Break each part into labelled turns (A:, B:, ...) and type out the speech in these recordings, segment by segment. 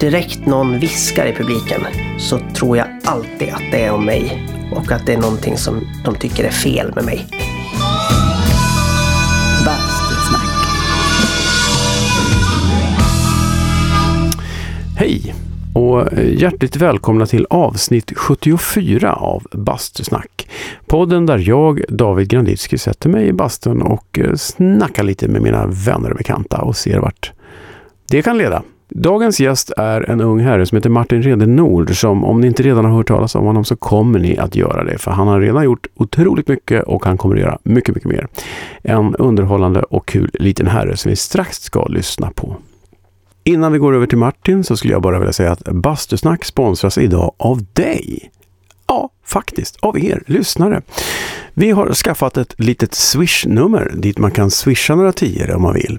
A: direkt någon viskar i publiken så tror jag alltid att det är om mig och att det är någonting som de tycker är fel med mig.
B: Bastusnack.
C: Hej och hjärtligt välkomna till avsnitt 74 av Bastusnack. Podden där jag, David Granditsky, sätter mig i bastun och eh, snackar lite med mina vänner och bekanta och ser vart det kan leda. Dagens gäst är en ung herre som heter Martin Redenord som om ni inte redan har hört talas om honom så kommer ni att göra det för han har redan gjort otroligt mycket och han kommer att göra mycket, mycket mer. En underhållande och kul liten herre som vi strax ska lyssna på. Innan vi går över till Martin så skulle jag bara vilja säga att Bastusnack sponsras idag av dig. Ja, faktiskt av er lyssnare. Vi har skaffat ett litet swish-nummer dit man kan swisha några tior om man vill.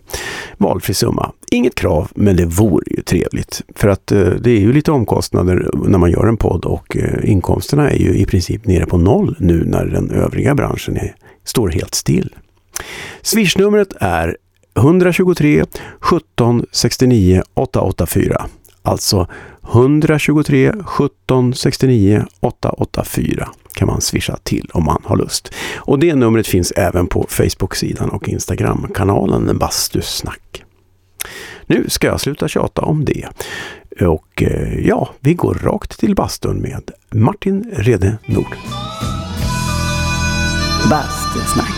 C: Valfri summa. Inget krav, men det vore ju trevligt. För att eh, det är ju lite omkostnader när man gör en podd och eh, inkomsterna är ju i princip nere på noll nu när den övriga branschen är, står helt still. Swishnumret är 123 17 69 884. Alltså 123 17 69 884 kan man swisha till om man har lust. Och det numret finns även på Facebook-sidan och Instagram-kanalen Bastusnack. Nu ska jag sluta tjata om det. Och eh, ja, vi går rakt till bastun med Martin Rede Nord.
B: Bastusnack.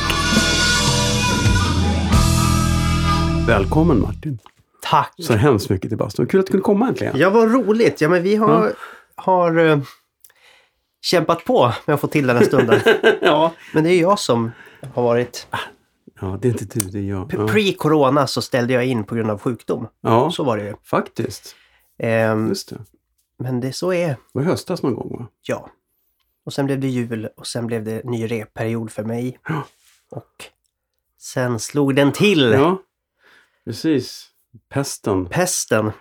C: Välkommen Martin!
A: Tack!
C: Så hemskt mycket till bastun. Kul att du kunde komma äntligen.
A: Ja, vad roligt! Ja, men vi har, har uh, kämpat på med att få till den här stunden.
C: ja.
A: men det är jag som har varit...
C: ja, det är inte du, det är jag. Ja.
A: Pre-corona så ställde jag in på grund av sjukdom.
C: ja,
A: Så var det ju.
C: faktiskt.
A: Ehm,
C: Just det.
A: men det så är
C: Det var höstas någon gång va?
A: Ja. Och sen blev det jul och sen blev det ny repperiod för mig.
C: Ja.
A: Och sen slog den till!
C: Ja, precis. Pesten.
A: Pesten.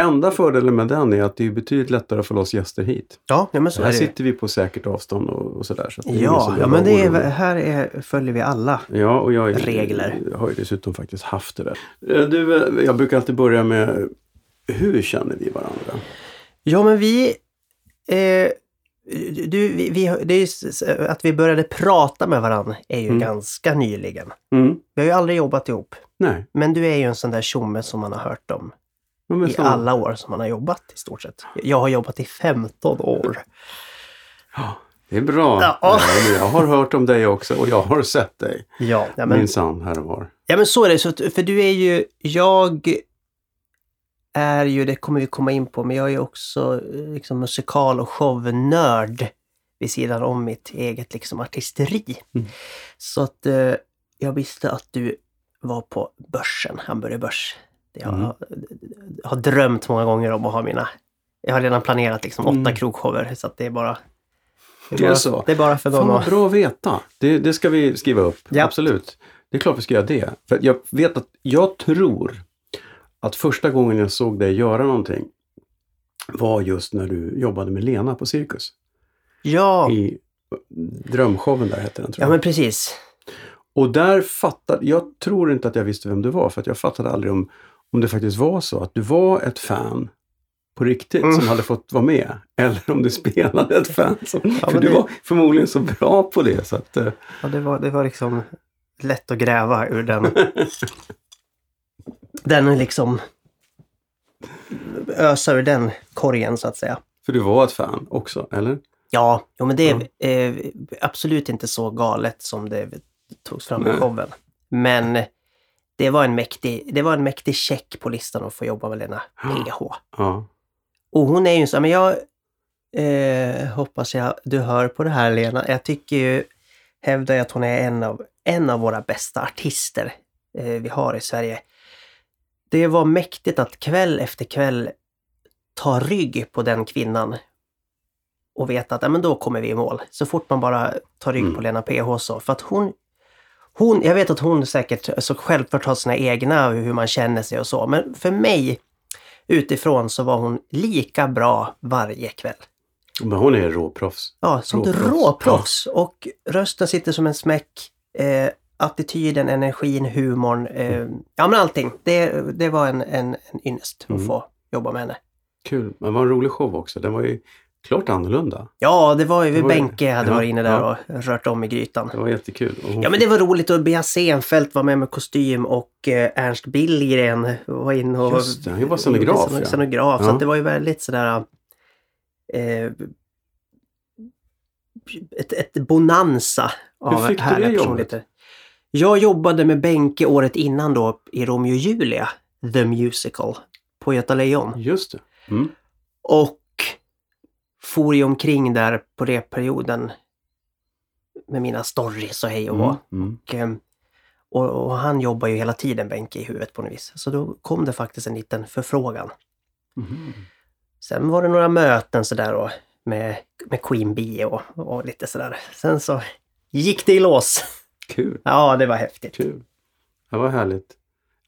C: Enda fördelen med den är att det är betydligt lättare att få loss gäster hit.
A: Ja, ja men så
C: här
A: är det.
C: sitter vi på säkert avstånd och, och sådär. Så
A: Ja, ja men det är, här är, följer vi alla.
C: Ja, och jag är-
A: regler.
C: har ju dessutom faktiskt haft det där. Eh, Du, eh, jag brukar alltid börja med hur känner vi varandra?
A: Ja, men vi... Eh, du, vi, vi, det är att vi började prata med varandra är ju
C: Mm.
A: ganska nyligen.
C: Mm.
A: Vi har ju aldrig jobbat ihop.
C: Nej.
A: Men du är ju en sån där tjomme som man har hört om
C: Ja,
A: i
C: så-
A: alla år som man har jobbat i stort sett. Jag har jobbat i 15 år.
C: Ja, det är bra.
A: Ja.
C: Jag har hört om dig också och jag har sett dig.
A: Ja, ja men
C: Minsann, här och var.
A: Ja men så är det. Så, för du är ju, jag är ju, det kommer vi komma in på, men jag är också eh, liksom musikal och shownörd vid sidan om mitt eget liksom artisteri.
C: Mm.
A: Så att eh, jag visste att du var på börsen, Hamburger Börs. Jag
C: Mm.
A: har, har drömt många gånger om att ha mina... Jag har redan planerat liksom åtta
C: Mm.
A: krogshower så att det är bara...
C: Det är
A: bara,
C: så.
A: Det är bara för
C: Fan vad
A: att...
C: bra att veta. Det, det ska vi skriva upp.
A: Ja.
C: Absolut. Det är klart vi ska göra det. För jag vet att, jag tror att första gången jag såg dig göra någonting var just när du jobbade med Lena på Cirkus.
A: Ja,
C: I Drömshowen där hette den tror
A: ja
C: jag.
A: men precis.
C: Och där fattade, jag tror inte att jag visste vem du var för jag fattade aldrig om, om det faktiskt var så att du var ett fan på riktigt
A: Mm.
C: som hade fått vara med. Eller om du spelade ett fan. Som, för
A: men
C: du
A: det-
C: var förmodligen så bra på det så att... eh,
A: Ja, det var, det var liksom lätt att gräva ur den. den liksom ösa ur den korgen så att säga.
C: För du var ett fan också, eller?
A: Ja, jo, men det är
C: Ja.
A: eh, absolut inte så galet som det togs fram i showen. Men det var en mäktig, det var en mäktig check på listan att få jobba med Lena PH.
C: Ja.
A: Och hon är ju så, men jag eh, hoppas jag du hör på det här Lena. Jag tycker ju, hävdar jag att hon är en av, en av våra bästa artister eh, vi har i Sverige. Det var mäktigt att kväll efter kväll ta rygg på den kvinnan och veta att ja, men då kommer vi i mål. Så fort man bara tar rygg
C: Mm.
A: på Lena PH så. För att hon, hon, jag vet att hon säkert så självklart har sina egna hur man känner sig och så. Men för mig utifrån så var hon lika bra varje kväll.
C: Men hon är råproffs.
A: Ja, som ett
C: Råproffs.
A: råproffs. Och rösten sitter som en smäck. Eh, attityden, energin, humorn. Eh, ja men allting. Det, det var en, en, en ynnest
C: Mm.
A: att få jobba med henne.
C: Kul. Men det var en rolig show också. Den var ju klart annorlunda.
A: Ja, det var ju
C: Det var ju-
A: Benke hade
C: ja,
A: varit inne där
C: ja.
A: och rört om i grytan.
C: Det var jättekul. Hon
A: Ja men det var roligt och Bea Senfeldt var med med kostym och eh, Ernst Billgren var inne och...
C: Just det, han var scenograf, ja.
A: scenograf så
C: Ja.
A: att det var ju väldigt sådär... Eh, ett, ett bonanza av
C: Hur fick du det jobbet?
A: Jag jobbade med Benke året innan då i Romeo och Julia, The Musical, på Göta Lejon.
C: Just det. Mm.
A: Och for ju omkring där på repperioden med mina stories och hej och hå.
C: Mm. Mm.
A: Och, eh, och, och han jobbar ju hela tiden Benke i huvudet på något vis. Så då kom det faktiskt en liten förfrågan.
C: Mhm.
A: Sen var det några möten sådär och med, med Queen Bee och, och lite sådär. Sen så gick det i lås.
C: Kul.
A: Ja, det var häftigt.
C: Kul. Det var härligt.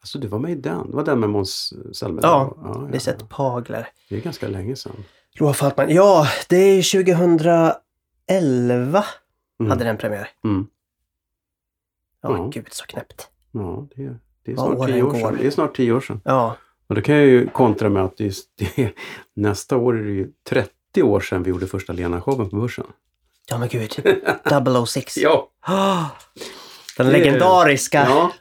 C: Alltså du var med i den. Det var den med Måns Zelmerlöw?
A: Ja,
C: ja,
A: Vi har sett Pagler.
C: Det är ganska länge sedan.
A: Loa Falkman. Ja, det är 2011
C: Mm.
A: hade den premiär.
C: Mm.
A: Ja,
C: Ja.
A: gud så knäppt.
C: Ja, det är, det är snart tio år sedan. Det är snart tio år sedan.
A: Ja,
C: Och då kan jag ju kontra med att är, det nästa år är det ju 30 år sedan vi gjorde första Lena-showen på Börsen.
A: Ja men gud. 006.
C: Ja!
A: Den legendariska.
C: ja.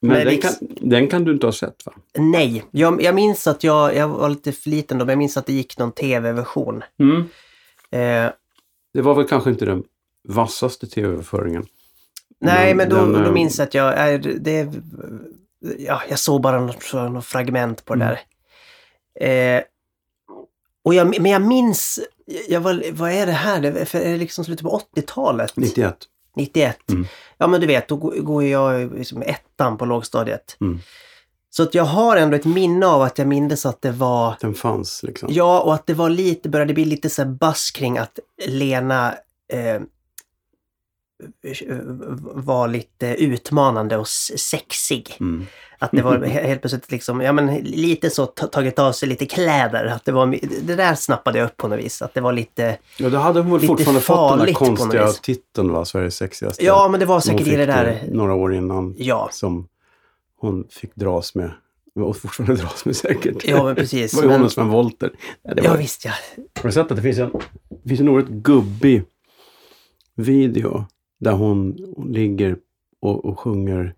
C: Men den
A: riks-
C: kan, den kan du inte ha sett va?
A: Nej, jag, jag minns att jag, jag var lite för liten då, men jag minns att det gick någon tv-version.
C: Mm.
A: Eh,
C: Det var väl kanske inte den vassaste tv-överföringen.
A: nej,
C: Men
A: men då,
C: den,
A: då
C: eh,
A: minns jag att jag, det, ja, jag såg bara något, något fragment på det
C: Mm.
A: där. Eh, och jag, men jag minns, jag var, vad är det här? Det, är liksom slutet på 80-talet?
C: 91.
A: 91.
C: Mm.
A: Ja men du vet, då går går jag liksom ettan på lågstadiet.
C: Mm.
A: Så att jag har ändå ett minne av att jag mindes att det var
C: Den fanns liksom.
A: Ja, och att det var lite, började bli lite så här buzz kring att Lena eh, var lite utmanande och sexig.
C: Mm.
A: Att det var he- helt plötsligt liksom, ja men lite så ta- tagit av sig lite kläder. Att det, var, det där snappade jag upp på något vis. Att det var lite,
C: Ja, då hade hon väl fortfarande fått den där konstiga titeln va? Sveriges sexigaste.
A: ja men det var säkert i det där.
C: Några år innan
A: Ja,
C: som hon fick dras med. Och fortfarande dras med säkert.
A: ja men precis.
C: Det var ju
A: Men,
C: hon som en volter. Ja,
A: ja visst ja.
C: Har du sett att det finns en, det finns en oerhört gubbig video där hon, ligger och, och sjunger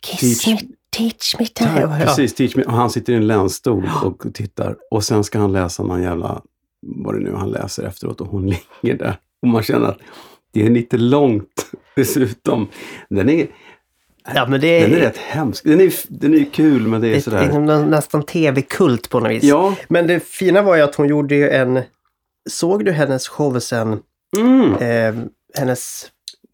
A: Kiss
C: Teach-
A: me, teach me.
C: Ja,
A: Ja,
C: Precis, teach me. Och han sitter i en länstol och tittar. Och sen ska han läsa någon jävla, vad det nu är han läser efteråt. Och hon ligger där. Och man känner att det är lite långt dessutom. Den är,
A: ja men det
C: den är rätt hemsk. Den är, den är kul men det är
A: det är
C: sådär.
A: liksom nä- nästan tv-kult på något vis.
C: Ja.
A: Men det fina var ju att hon gjorde ju en... Såg du hennes show sen?
C: Mm.
A: Eh, hennes...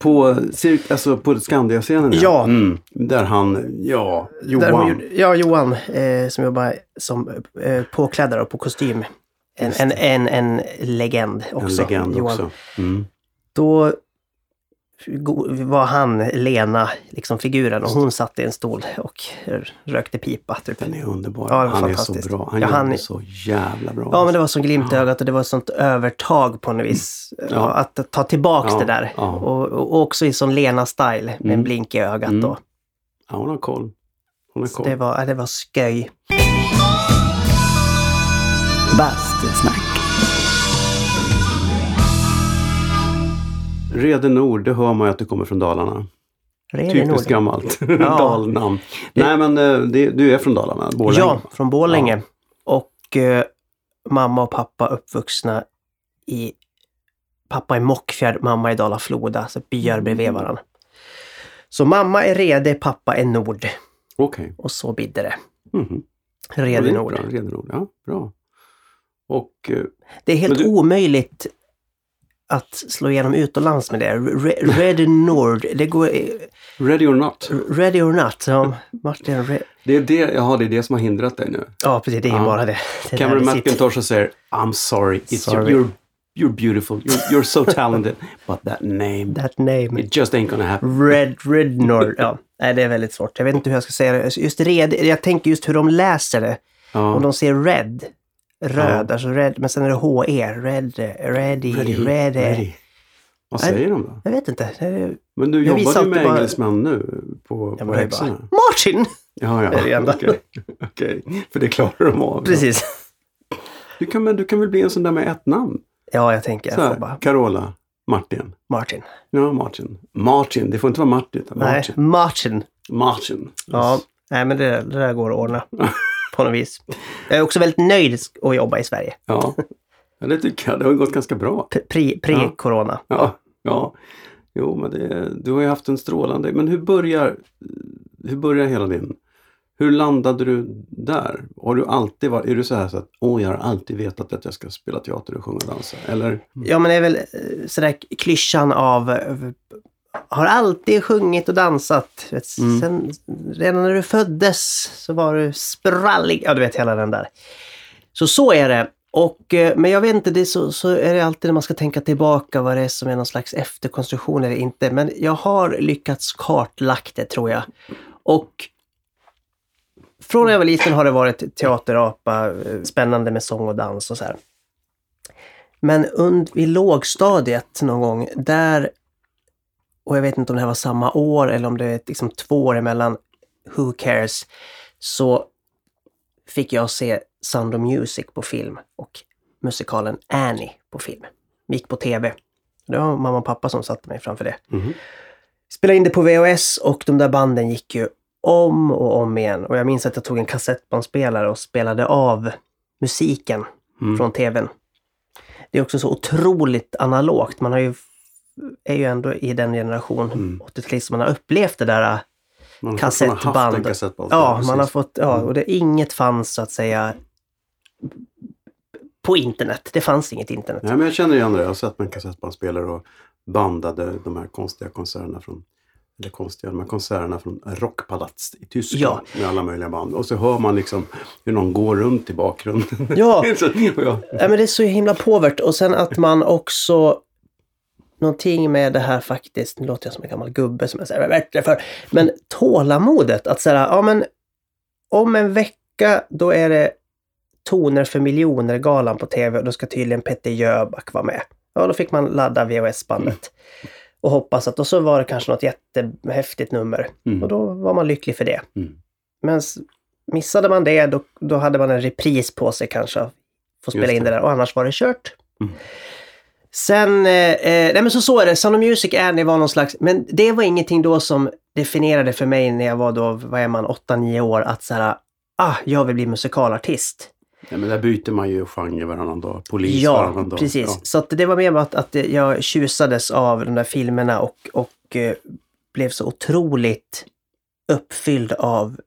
C: På, cirk, alltså på Skandia-scenen
A: Ja.
C: Mm. Där han, ja,
A: Där
C: Johan.
A: hon gjorde, ja, Johan eh, som jobbar som eh, påklädare och på kostym. En, en, en, en legend också.
C: en legend
A: Johan.
C: också. Mm.
A: Då var han Lena, liksom figuren, och hon satt i en stol och rökte pipa. Typ.
C: Den är underbar.
A: Ja, det var
C: han är så bra. Han
A: Ja,
C: gör
A: han är-
C: så jävla bra.
A: Ja, men det var som glimt i ögat och det var ett sånt övertag på något vis.
C: Ja.
A: Att ta tillbaks
C: Ja,
A: det där.
C: ja.
A: Och, och också i sån Lena-style med en
C: Mm.
A: blink i ögat.
C: Mm.
A: Då.
C: Ja, hon har koll. Hon har
A: Så
C: koll.
A: det, var, det var sköj.
B: Bastusnack.
C: Rede Nord, det hör man ju att du kommer från Dalarna. Typiskt gammalt dalnamn. Nej men eh, det, du är från Dalarna, Borlänge?
A: Ja, från Borlänge. Och eh, mamma och pappa uppvuxna i... Pappa i Mockfjärd, mamma i Dala-Floda. Så byar bredvid
C: Mm.
A: varandra. Så mamma är Rede, pappa är Nord.
C: Okej.
A: Och så bidde det.
C: Mhm.
A: Rede
C: Ja, det
A: Nord.
C: Bra. Rede Nord, ja. Bra. Och eh,
A: Det är helt
C: du-
A: omöjligt att slå igenom utomlands med det. Re- Red Nord, det går...
C: Ready or Not.
A: Ready or not. Ja, Martin, re-
C: Det är det, jaha, det är det som har hindrat dig nu.
A: ja precis, det är
C: Ja.
A: bara det. det
C: Cameron. McIntosh säger I'm sorry, it's
A: Sorry.
C: Your, you're, you're beautiful, you're, you're so talented, but that name,
A: That name.
C: it just ain't gonna happen.
A: Red, Red Nord. Ja, nej, det är väldigt svårt. Jag vet inte hur jag ska säga det. Just red, jag tänker just hur de läser det.
C: Ja.
A: Om de ser red, röd,
C: Ja.
A: alltså red, men sen är det HE, red, ready, ready.
C: ready. Vad
A: Nej.
C: säger de då?
A: Jag vet inte.
C: Men du
A: Jag
C: jobbade ju med
A: bara-
C: engelsmän nu på, på
A: bara, Martin!
C: Ja, ja. Okej, Okej. för det klarar de av.
A: Precis.
C: Du kan, men du kan väl bli en sån där med ett namn?
A: Ja, jag tänker
C: Så
A: jag
C: här,
A: bara
C: Carola, Martin.
A: Martin.
C: Ja, Martin. Martin, det får inte vara Martin utan
A: Nej,
C: Martin.
A: Martin.
C: Martin.
A: Ja, nej men det, det där går att ordna på något vis. Jag är också väldigt nöjd att jobba i Sverige.
C: Ja. ja, det tycker jag. Det har gått ganska bra.
A: Pre-corona.
C: Ja, ja. Jo, men det, du har ju haft en strålande... Men hur börjar, hur börjar hela din... Hur landade du där? Har du alltid varit... Är du så här så att åh, jag har alltid vetat att jag ska spela teater och sjunga och dansa? Eller?
A: Ja, men det är väl eh, sådär klyschan av eh, har alltid sjungit och dansat. Vet,
C: Mm.
A: sen, redan när du föddes så var du sprallig. Ja, du vet hela den där. Så så är det. Och, eh, men jag vet inte, det så, så är det alltid när man ska tänka tillbaka vad det är som är någon slags efterkonstruktion eller inte. Men jag har lyckats kartlagt det tror jag. Och från när jag var liten har det varit teaterapa, eh, spännande med sång och dans och så här. Men und, vid lågstadiet någon gång, där, och jag vet inte om det här var samma år eller om det är liksom två år emellan, who cares, så fick jag se Sound of Music på film och musikalen Annie på film. Gick på TV. Det var mamma och pappa som satte mig framför det.
C: Mhm.
A: Spelade in det på VHS och de där banden gick ju om och om igen. Och jag minns att jag tog en kassettbandspelare och spelade av musiken
C: Mm.
A: från TVn. Det är också så otroligt analogt. Man har ju, är ju ändå i den generation,
C: Mm.
A: 80-talist, man har upplevt det där.
C: Man
A: kassettband.
C: kassettband.
A: Ja, man har fått, ja,
C: Mm.
A: och det, inget fanns så att säga på internet. Det fanns inget internet.
C: Nej, men jag känner igen det. Jag har sett med kassettbandspelare och bandade de här konstiga konserterna från eller konstiga, de här konserterna från Rockpalats i Tyskland
A: Ja.
C: med alla möjliga band. Och så hör man liksom hur någon går runt i bakgrunden.
A: Ja,
C: Så- jag,
A: Ja, men det är så himla påvert. Och sen att man också... Någonting med det här faktiskt, nu låter jag som en gammal gubbe som jag säger bättre för. Men tålamodet att säga, ja men om en vecka då är det Toner för miljoner-galan på TV och då ska tydligen Petter Jöback vara med. Ja, då fick man ladda VHS-bandet. Och hoppas att, och så var det kanske något jättehäftigt nummer.
C: Mm.
A: Och då var man lycklig för det.
C: Mm.
A: Men missade man det, då, då hade man en repris på sig kanske. Få spela in
C: det.
A: det där och annars var det kört.
C: Mm.
A: Sen, eh, eh, nej men så så är det. Sound of Music Annie var någon slags, men det var ingenting då som definierade för mig när jag var då, vad är man, 8-9 år, att så här, ah, jag vill bli musikalartist.
C: ja, men där byter man ju genre varannan dag. Polis
A: Ja,
C: varannan dag.
A: precis.
C: Ja.
A: Så att det var mer att, att jag tjusades av de där filmerna och, och eh, blev så otroligt uppfylld av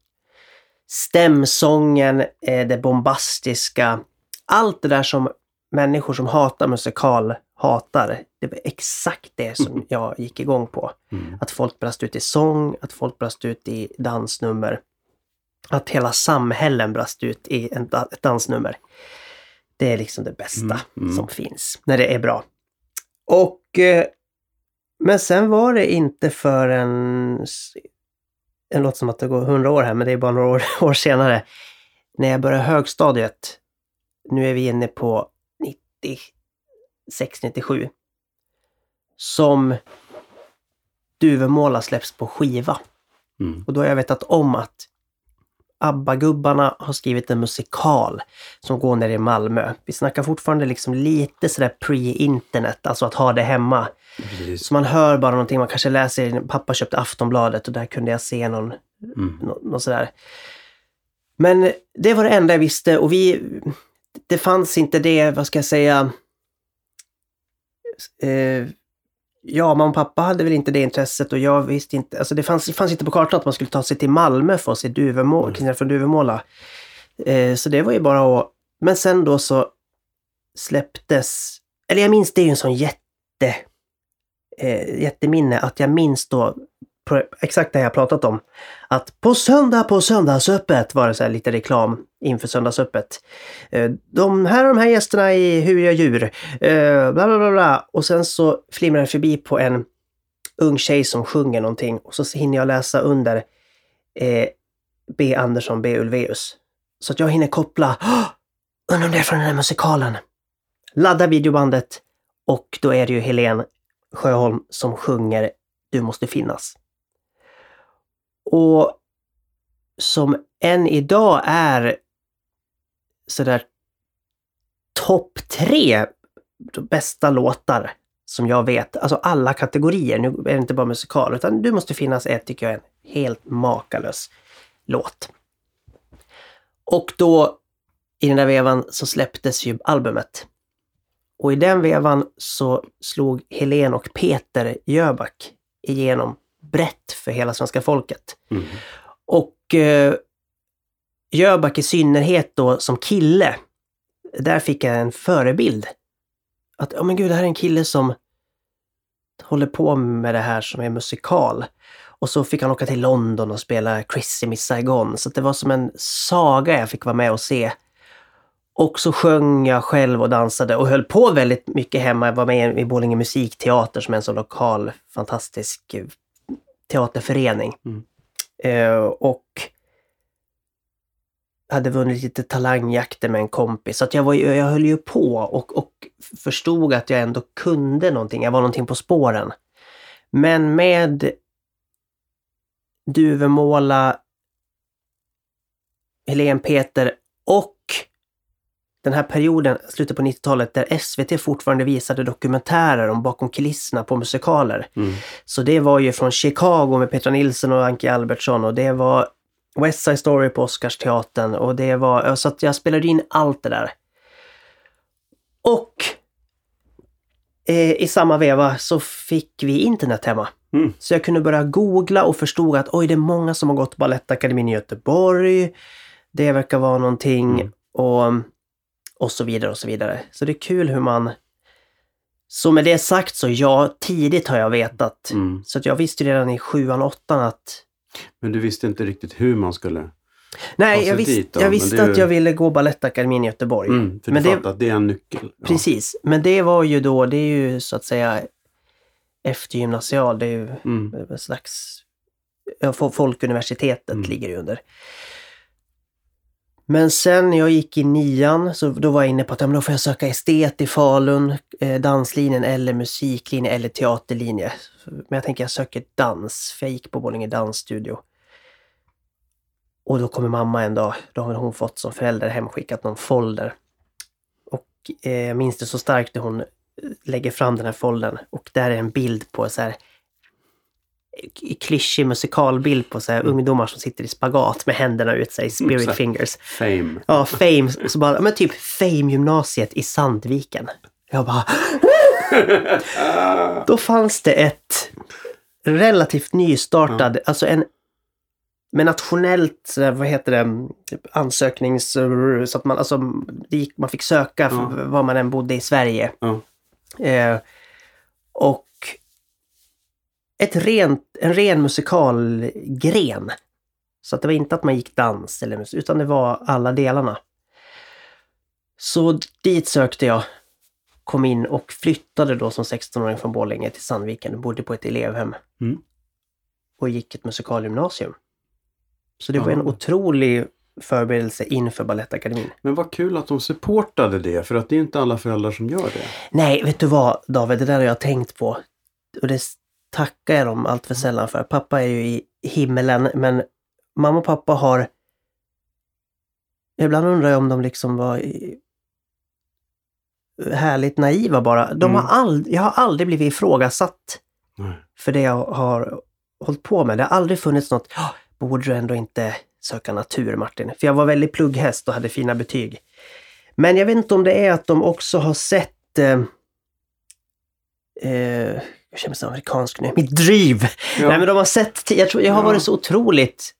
A: stämsången, eh, det bombastiska. Allt det där som människor som hatar musikal hatar. Det var exakt det som jag gick igång på.
C: Mm.
A: Att folk brast ut i sång, att folk brast ut i dansnummer. Att hela samhällen brast ut i en, ett dansnummer. Det är liksom det bästa
C: Mm, mm.
A: som finns, när det är bra. Och... Eh, men sen var det inte för en... Det låter som att det går hundra år här, men det är bara några år, år senare. När jag började högstadiet. Nu är vi inne på 96, 97. Som Duvemåla släpps på skiva.
C: Mm.
A: Och då har jag vetat om att ABBA-gubbarna har skrivit en musikal som går ner i Malmö. Vi snackar fortfarande liksom lite sådär pre-internet, alltså att ha det hemma.
C: Precis.
A: Så man hör bara någonting, man kanske läser, pappa köpte Aftonbladet och där kunde jag se någon,
C: Mm.
A: nå- något sådär. Men det var det enda jag visste och vi, det fanns inte det, vad ska jag säga, eh, ja, mamma och pappa hade väl inte det intresset och jag visste inte, alltså det fanns, det fanns inte på kartan att man skulle ta sig till Malmö för att se Duvemåla,
C: Mm.
A: från Duvemåla. Eh, så det var ju bara att, men sen då så släpptes, eller jag minns det är ju en sån jätte, eh, jätteminne att jag minns då exakt det jag pratat om. Att på söndag på söndagsöppet var det så här lite reklam inför söndagsöppet. Eh, de här och de här gästerna i Hur jag djur. Eh, bla bla bla bla. Och sen så flimrar jag förbi på en ung tjej som sjunger någonting och så hinner jag läsa under eh, B. Andersson, B. Ulvaeus. Så att jag hinner koppla. Undrar om det är från den här musikalen. Ladda videobandet och då är det ju Helen Sjöholm som sjunger Du måste finnas. Och som än idag är sådär topp tre bästa låtar som jag vet, alltså alla kategorier, nu är det inte bara musikal, utan 'Du måste finnas ett, tycker jag, en helt makalös låt. Och då, i den där vevan, så släpptes ju albumet. Och i den vevan så slog Helen och Peter Jöback igenom brett för hela svenska folket.
C: Mm.
A: Och eh, Jöback i synnerhet då som kille, där fick jag en förebild. Att, ja men gud, det här är en kille som håller på med det här som är musikal. Och så fick han åka till London och spela Chrissy Miss Saigon. Så det var som en saga jag fick vara med och se. Och så sjöng jag själv och dansade och höll på väldigt mycket hemma. Jag var med i Borlänge musikteater som är en så lokal fantastisk eh, teaterförening.
C: Mm.
A: Eh, och hade vunnit lite talangjakter med en kompis. Så att jag, var, jag höll ju på och, och förstod att jag ändå kunde någonting. Jag var någonting på spåren. Men med Duvemåla, Helene Peter och den här perioden, slutet på 90-talet, där SVT fortfarande visade dokumentärer om bakom kulisserna på musikaler.
C: Mm.
A: Så det var ju från Chicago med Petra Nilsson och Anki Albertsson och det var West Side Story på Oscarsteatern och det var, så att jag spelade in allt det där. Och eh, i samma veva så fick vi internet hemma.
C: Mm.
A: Så jag kunde börja googla och förstod att oj, det är många som har gått Balettakademin i Göteborg. Det verkar vara någonting
C: Mm.
A: och, och så vidare och så vidare. Så det är kul hur man... Så med det sagt så ja, tidigt har jag vetat.
C: Mm.
A: Så att jag visste redan i sjuan, åttan att...
C: Men du visste inte riktigt hur man skulle...
A: Nej, jag, visst, jag visste
C: är
A: att
C: ju-
A: jag ville gå Balettakademin i Göteborg.
C: Mm, för
A: Men
C: du
A: det-
C: att det är en nyckel. Ja.
A: Precis, men det var ju då, det är ju så att säga eftergymnasial, det är ju
C: Mm.
A: en slags... Folkuniversitetet
C: Mm.
A: ligger det under. Men sen när jag gick i nian så då var jag inne på att ja, men då får jag söka estet i Falun, eh, danslinjen eller musiklinje eller teaterlinje. Men jag tänker jag söker dans, för jag gick på Borlänge dansstudio. Och då kommer mamma en dag, då har hon fått som förälder hemskickat någon folder. Och eh, jag minns det så starkt när hon eh, lägger fram den här foldern och där är en bild på så här klyschig musikalbild på så här ungdomar som sitter i spagat med händerna ut sig,
C: Mm,
A: spirit
C: här.
A: fingers.
C: Fame.
A: Ja, Fame, så bara, men typ Fame-gymnasiet i Sandviken. Jag bara... Då fanns det ett relativt nystartad, alltså en med nationellt, vad heter det, typ ansöknings... Så att man, alltså, man fick söka
C: Ja.
A: var man än bodde i Sverige.
C: Ja.
A: Eh, och ett rent, en ren musikalgren. Så att det var inte att man gick dans, eller, mus- utan det var alla delarna. Så dit sökte jag. Kom in och flyttade då som 16-åring från Borlänge till Sandviken. Bodde på ett elevhem.
C: Mm.
A: Och gick ett musikalgymnasium. Så det var en otrolig förberedelse inför Balettakademin.
C: Men vad kul att de supportade det, för att det är inte alla föräldrar som gör det.
A: Nej, vet du vad David, det där har jag tänkt på. Och det tackar jag dem allt för sällan för. Pappa är ju i himmelen, men mamma och pappa har... Ibland undrar jag om de liksom var i- härligt naiva bara. De
C: Mm.
A: har ald- jag har aldrig blivit ifrågasatt
C: Nej.
A: för det jag har hållit på med. Det har aldrig funnits något, "Ja, borde du ändå inte söka natur Martin? För jag var väldigt plugghäst och hade fina betyg. Men jag vet inte om det är att de också har sett eh, eh, jag känner mig så amerikansk nu, mitt driv!
C: Ja.
A: Nej men de har sett, jag, tror, jag har
C: Ja.
A: varit så otroligt...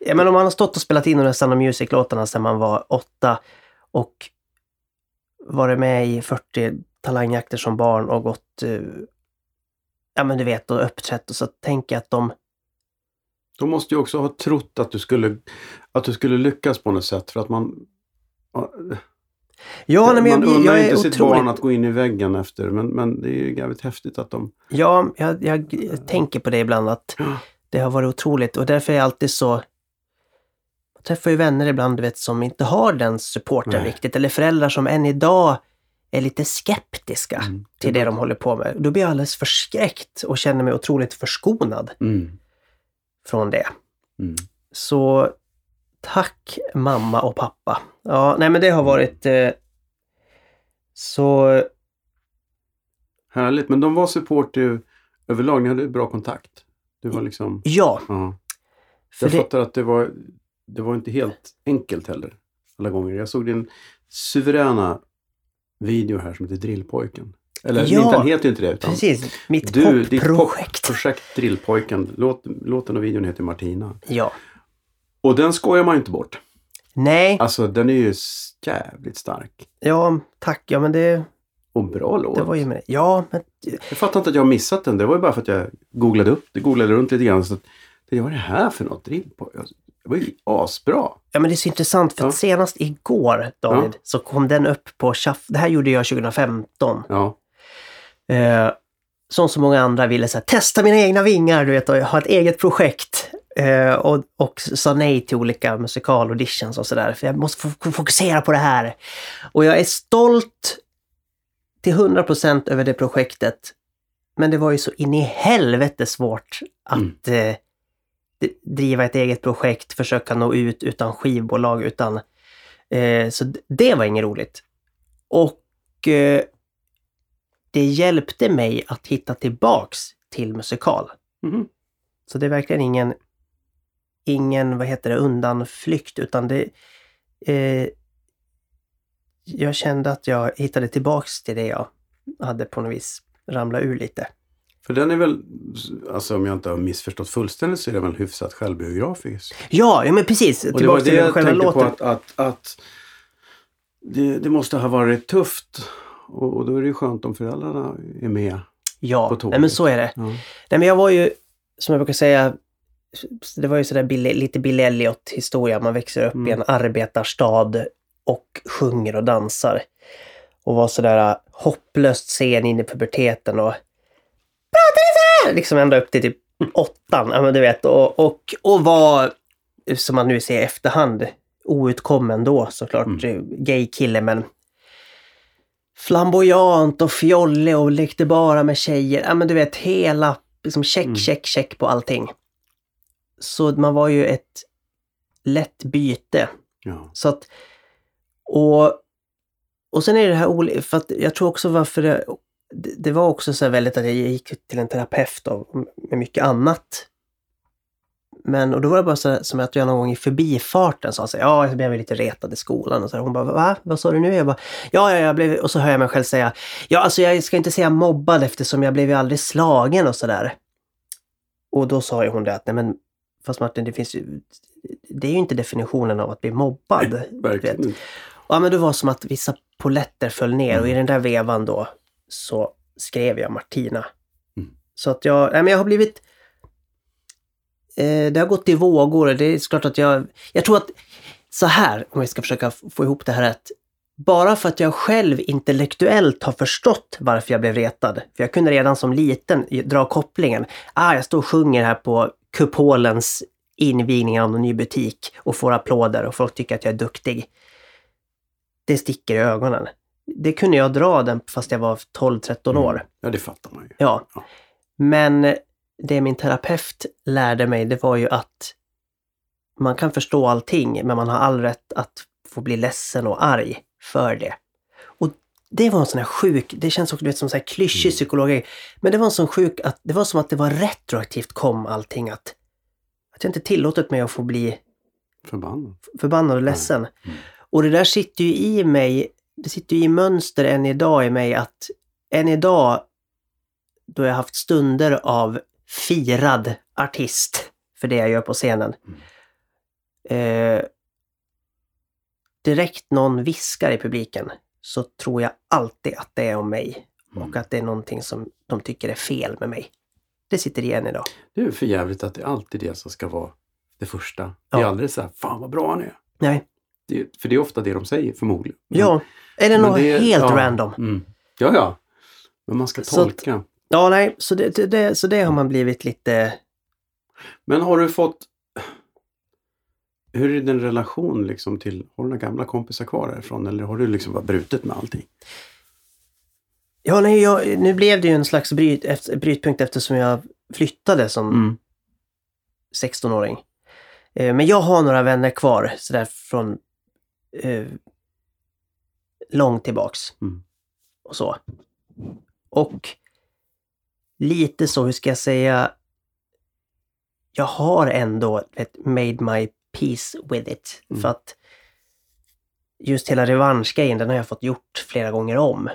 A: Ja, men om man har stått och spelat in de där Sound Music-låtarna sedan man var åtta och varit med i 40 talangjakter som barn och gått, eh, ja men du vet, och uppträtt och så tänker jag att de
C: De måste ju också ha trott att du skulle, att du skulle lyckas på något sätt, för att man... ja,
A: nej, men
C: man
A: jag,
C: unnar
A: jag
C: inte
A: är
C: sitt
A: otroligt...
C: barn att gå in i väggen efter, men, men det är ju jävligt häftigt att de...
A: Ja, jag, jag, tänker på det ibland att det har varit otroligt och därför är jag alltid så... Jag träffar ju vänner ibland du vet, som inte har den supporten
C: Nej.
A: riktigt eller föräldrar som än idag är lite skeptiska
C: Mm.
A: till det de håller på med. Då blir jag alldeles förskräckt och känner mig otroligt förskonad
C: Mm.
A: från det.
C: Mm.
A: Så tack mamma och pappa. Ja, nej men det har varit... Eh, Så
C: Härligt. Men de var supportive överlag. Ni hade bra kontakt. Du var liksom...
A: ja,
C: Ja. Jag
A: det,
C: fattar att det var, det var inte helt enkelt heller. Alla gånger. Jag såg din suveräna video här som heter Drillpojken. Eller
A: Ja,
C: inte, den heter ju inte det. Utan
A: precis. Mitt
C: du, ditt
A: popprojekt.
C: projekt Drillpojken. Låt, låten och videon heter Martina.
A: Ja.
C: Och den skojar man ju inte bort.
A: Nej,
C: Alltså den är ju jävligt stark.
A: ja, tack. Ja, men det,
C: Och bra låt.
A: det var ju med. Ja, men
C: Jag fattar inte att jag har missat den. Det var ju bara för att jag googlade upp det. Googlade runt lite grann. Så att, vad är det här för något? Drillpojken? Det var ju asbra.
A: Ja, men det är så intressant för
C: Ja.
A: att senast igår, David, så kom den upp på Shuff. Det här gjorde jag 2015.
C: Ja.
A: Eh, som så många andra ville så här, testa mina egna vingar, du vet, och ha ett eget projekt. Eh, och, och sa nej till olika musikalauditions och sådär. För jag måste fokusera på det här. Och jag är stolt till 100% över det projektet. Men det var ju så in i helvete svårt att eh, d- driva ett eget projekt, försöka nå ut utan skivbolag, utan... Eh, så det var inget roligt. Och eh, det hjälpte mig att hitta tillbaks till musikal.
C: Mhm.
A: Så det är verkligen ingen, ingen vad heter det, undanflykt utan det... Eh, jag kände att jag hittade tillbaks till det jag hade på något vis ramlat ur lite.
C: För den är väl, alltså om jag inte har missförstått fullständigt så är den väl hyfsat självbiografisk.
A: Ja, ja men precis!
C: Och det var det
A: till
C: jag tänkte
A: låten.
C: på att, att, att det, det måste ha varit tufft. Och, och då är det ju skönt om föräldrarna är med. på
A: Ja,
C: tåget.
A: nej, men så är det.
C: Ja.
A: Nej men jag var ju, som jag brukar säga, det var ju sådär Billy, lite Billy Elliot historia. Man växer upp i en
C: Mm.
A: arbetarstad och sjunger och dansar. Och var sådär hopplöst sen in i puberteten och pratar ni så här? Liksom ända upp till typ åttan, ja men du vet. Och, och, och var, som man nu ser i efterhand, outkommen då såklart, gay kille men flamboyant och fjollig och lekte bara med tjejer. Ja men du vet hela, liksom check,
C: Mm.
A: check, check på allting. Så man var ju ett lätt byte.
C: Ja.
A: Så att, och, och sen är det här för att jag tror också varför det, det, var också så väldigt att jag gick till en terapeut och, med mycket annat. Men, och då var det bara så här, som att jag någon gång i förbifarten sa så här, ja, jag blev lite retad i skolan och så här, Hon bara, va? Vad sa du nu? Jag bara, ja, ja, jag blev, och så hör jag mig själv säga, ja, alltså jag ska inte säga mobbad eftersom jag blev ju aldrig slagen och sådär. Och då sa ju hon det att, nej men, fast Martin, det finns ju, det är ju inte definitionen av att bli mobbad.
C: Verkligen
A: vet. Ja, men det var som att vissa poletter föll ner och i
C: Mm.
A: den där vevan då så skrev jag Martina.
C: Mm.
A: Så att jag, nej men jag har blivit... Eh, det har gått i vågor. Det är klart att jag... Jag tror att så här, om vi ska försöka få ihop det här rätt. Bara för att jag själv intellektuellt har förstått varför jag blev retad. För jag kunde redan som liten dra kopplingen. Ah, jag står och sjunger här på Kupolens invigning av en ny butik och får applåder och folk tycker att jag är duktig. Det sticker i ögonen. Det kunde jag dra den fast jag var 12-13 år.
C: Mm. Ja, det fattar man ju.
A: Ja.
C: Ja.
A: Men det min terapeut lärde mig, det var ju att man kan förstå allting, men man har all rätt att få bli ledsen och arg för det. Det var en sån här sjuk, det känns också du vet, som så här klyschig
C: Mm.
A: psykologi, men det var en sån sjuk att det var som att det var retroaktivt kom allting att att jag inte tillåtit mig att få bli
C: Förbannad.
A: förbannad och ledsen.
C: Mm.
A: Och det där sitter ju i mig, det sitter ju i mönster än idag i mig att än idag då jag haft stunder av firad artist för det jag gör på scenen. Eh, direkt någon viskar i publiken så tror jag alltid att det är om mig
C: Mm.
A: och att det är någonting som de tycker är fel med mig. Det sitter igen idag.
C: Det är för jävligt att det är alltid det som ska vara det första. Det är
A: Ja.
C: aldrig så här, fan vad bra han är.
A: Nej.
C: Det är, för det är ofta det de säger förmodligen.
A: Ja, eller
C: Men
A: något
C: det är-
A: helt
C: ja,
A: random.
C: Mm. Ja, ja. Men man ska
A: Så att-
C: tolka.
A: Ja, nej, så det, det- det, så det har man blivit lite...
C: Men har du fått... Hur är din relation liksom till... Har du några gamla kompisar kvar därifrån eller har du liksom bara brutit med allting?
A: Ja, nej, jag, nu blev det ju en slags bryt, efter, brytpunkt eftersom jag flyttade som
C: Mm.
A: 16-åring. Eh, men jag har några vänner kvar sådär från eh, långt tillbaks.
C: Mm.
A: och så. Och lite så, hur ska jag säga, jag har ändå vet, made my peace with it.
C: Mm.
A: För att just hela revanschgrejen, den har jag fått gjort flera gånger om.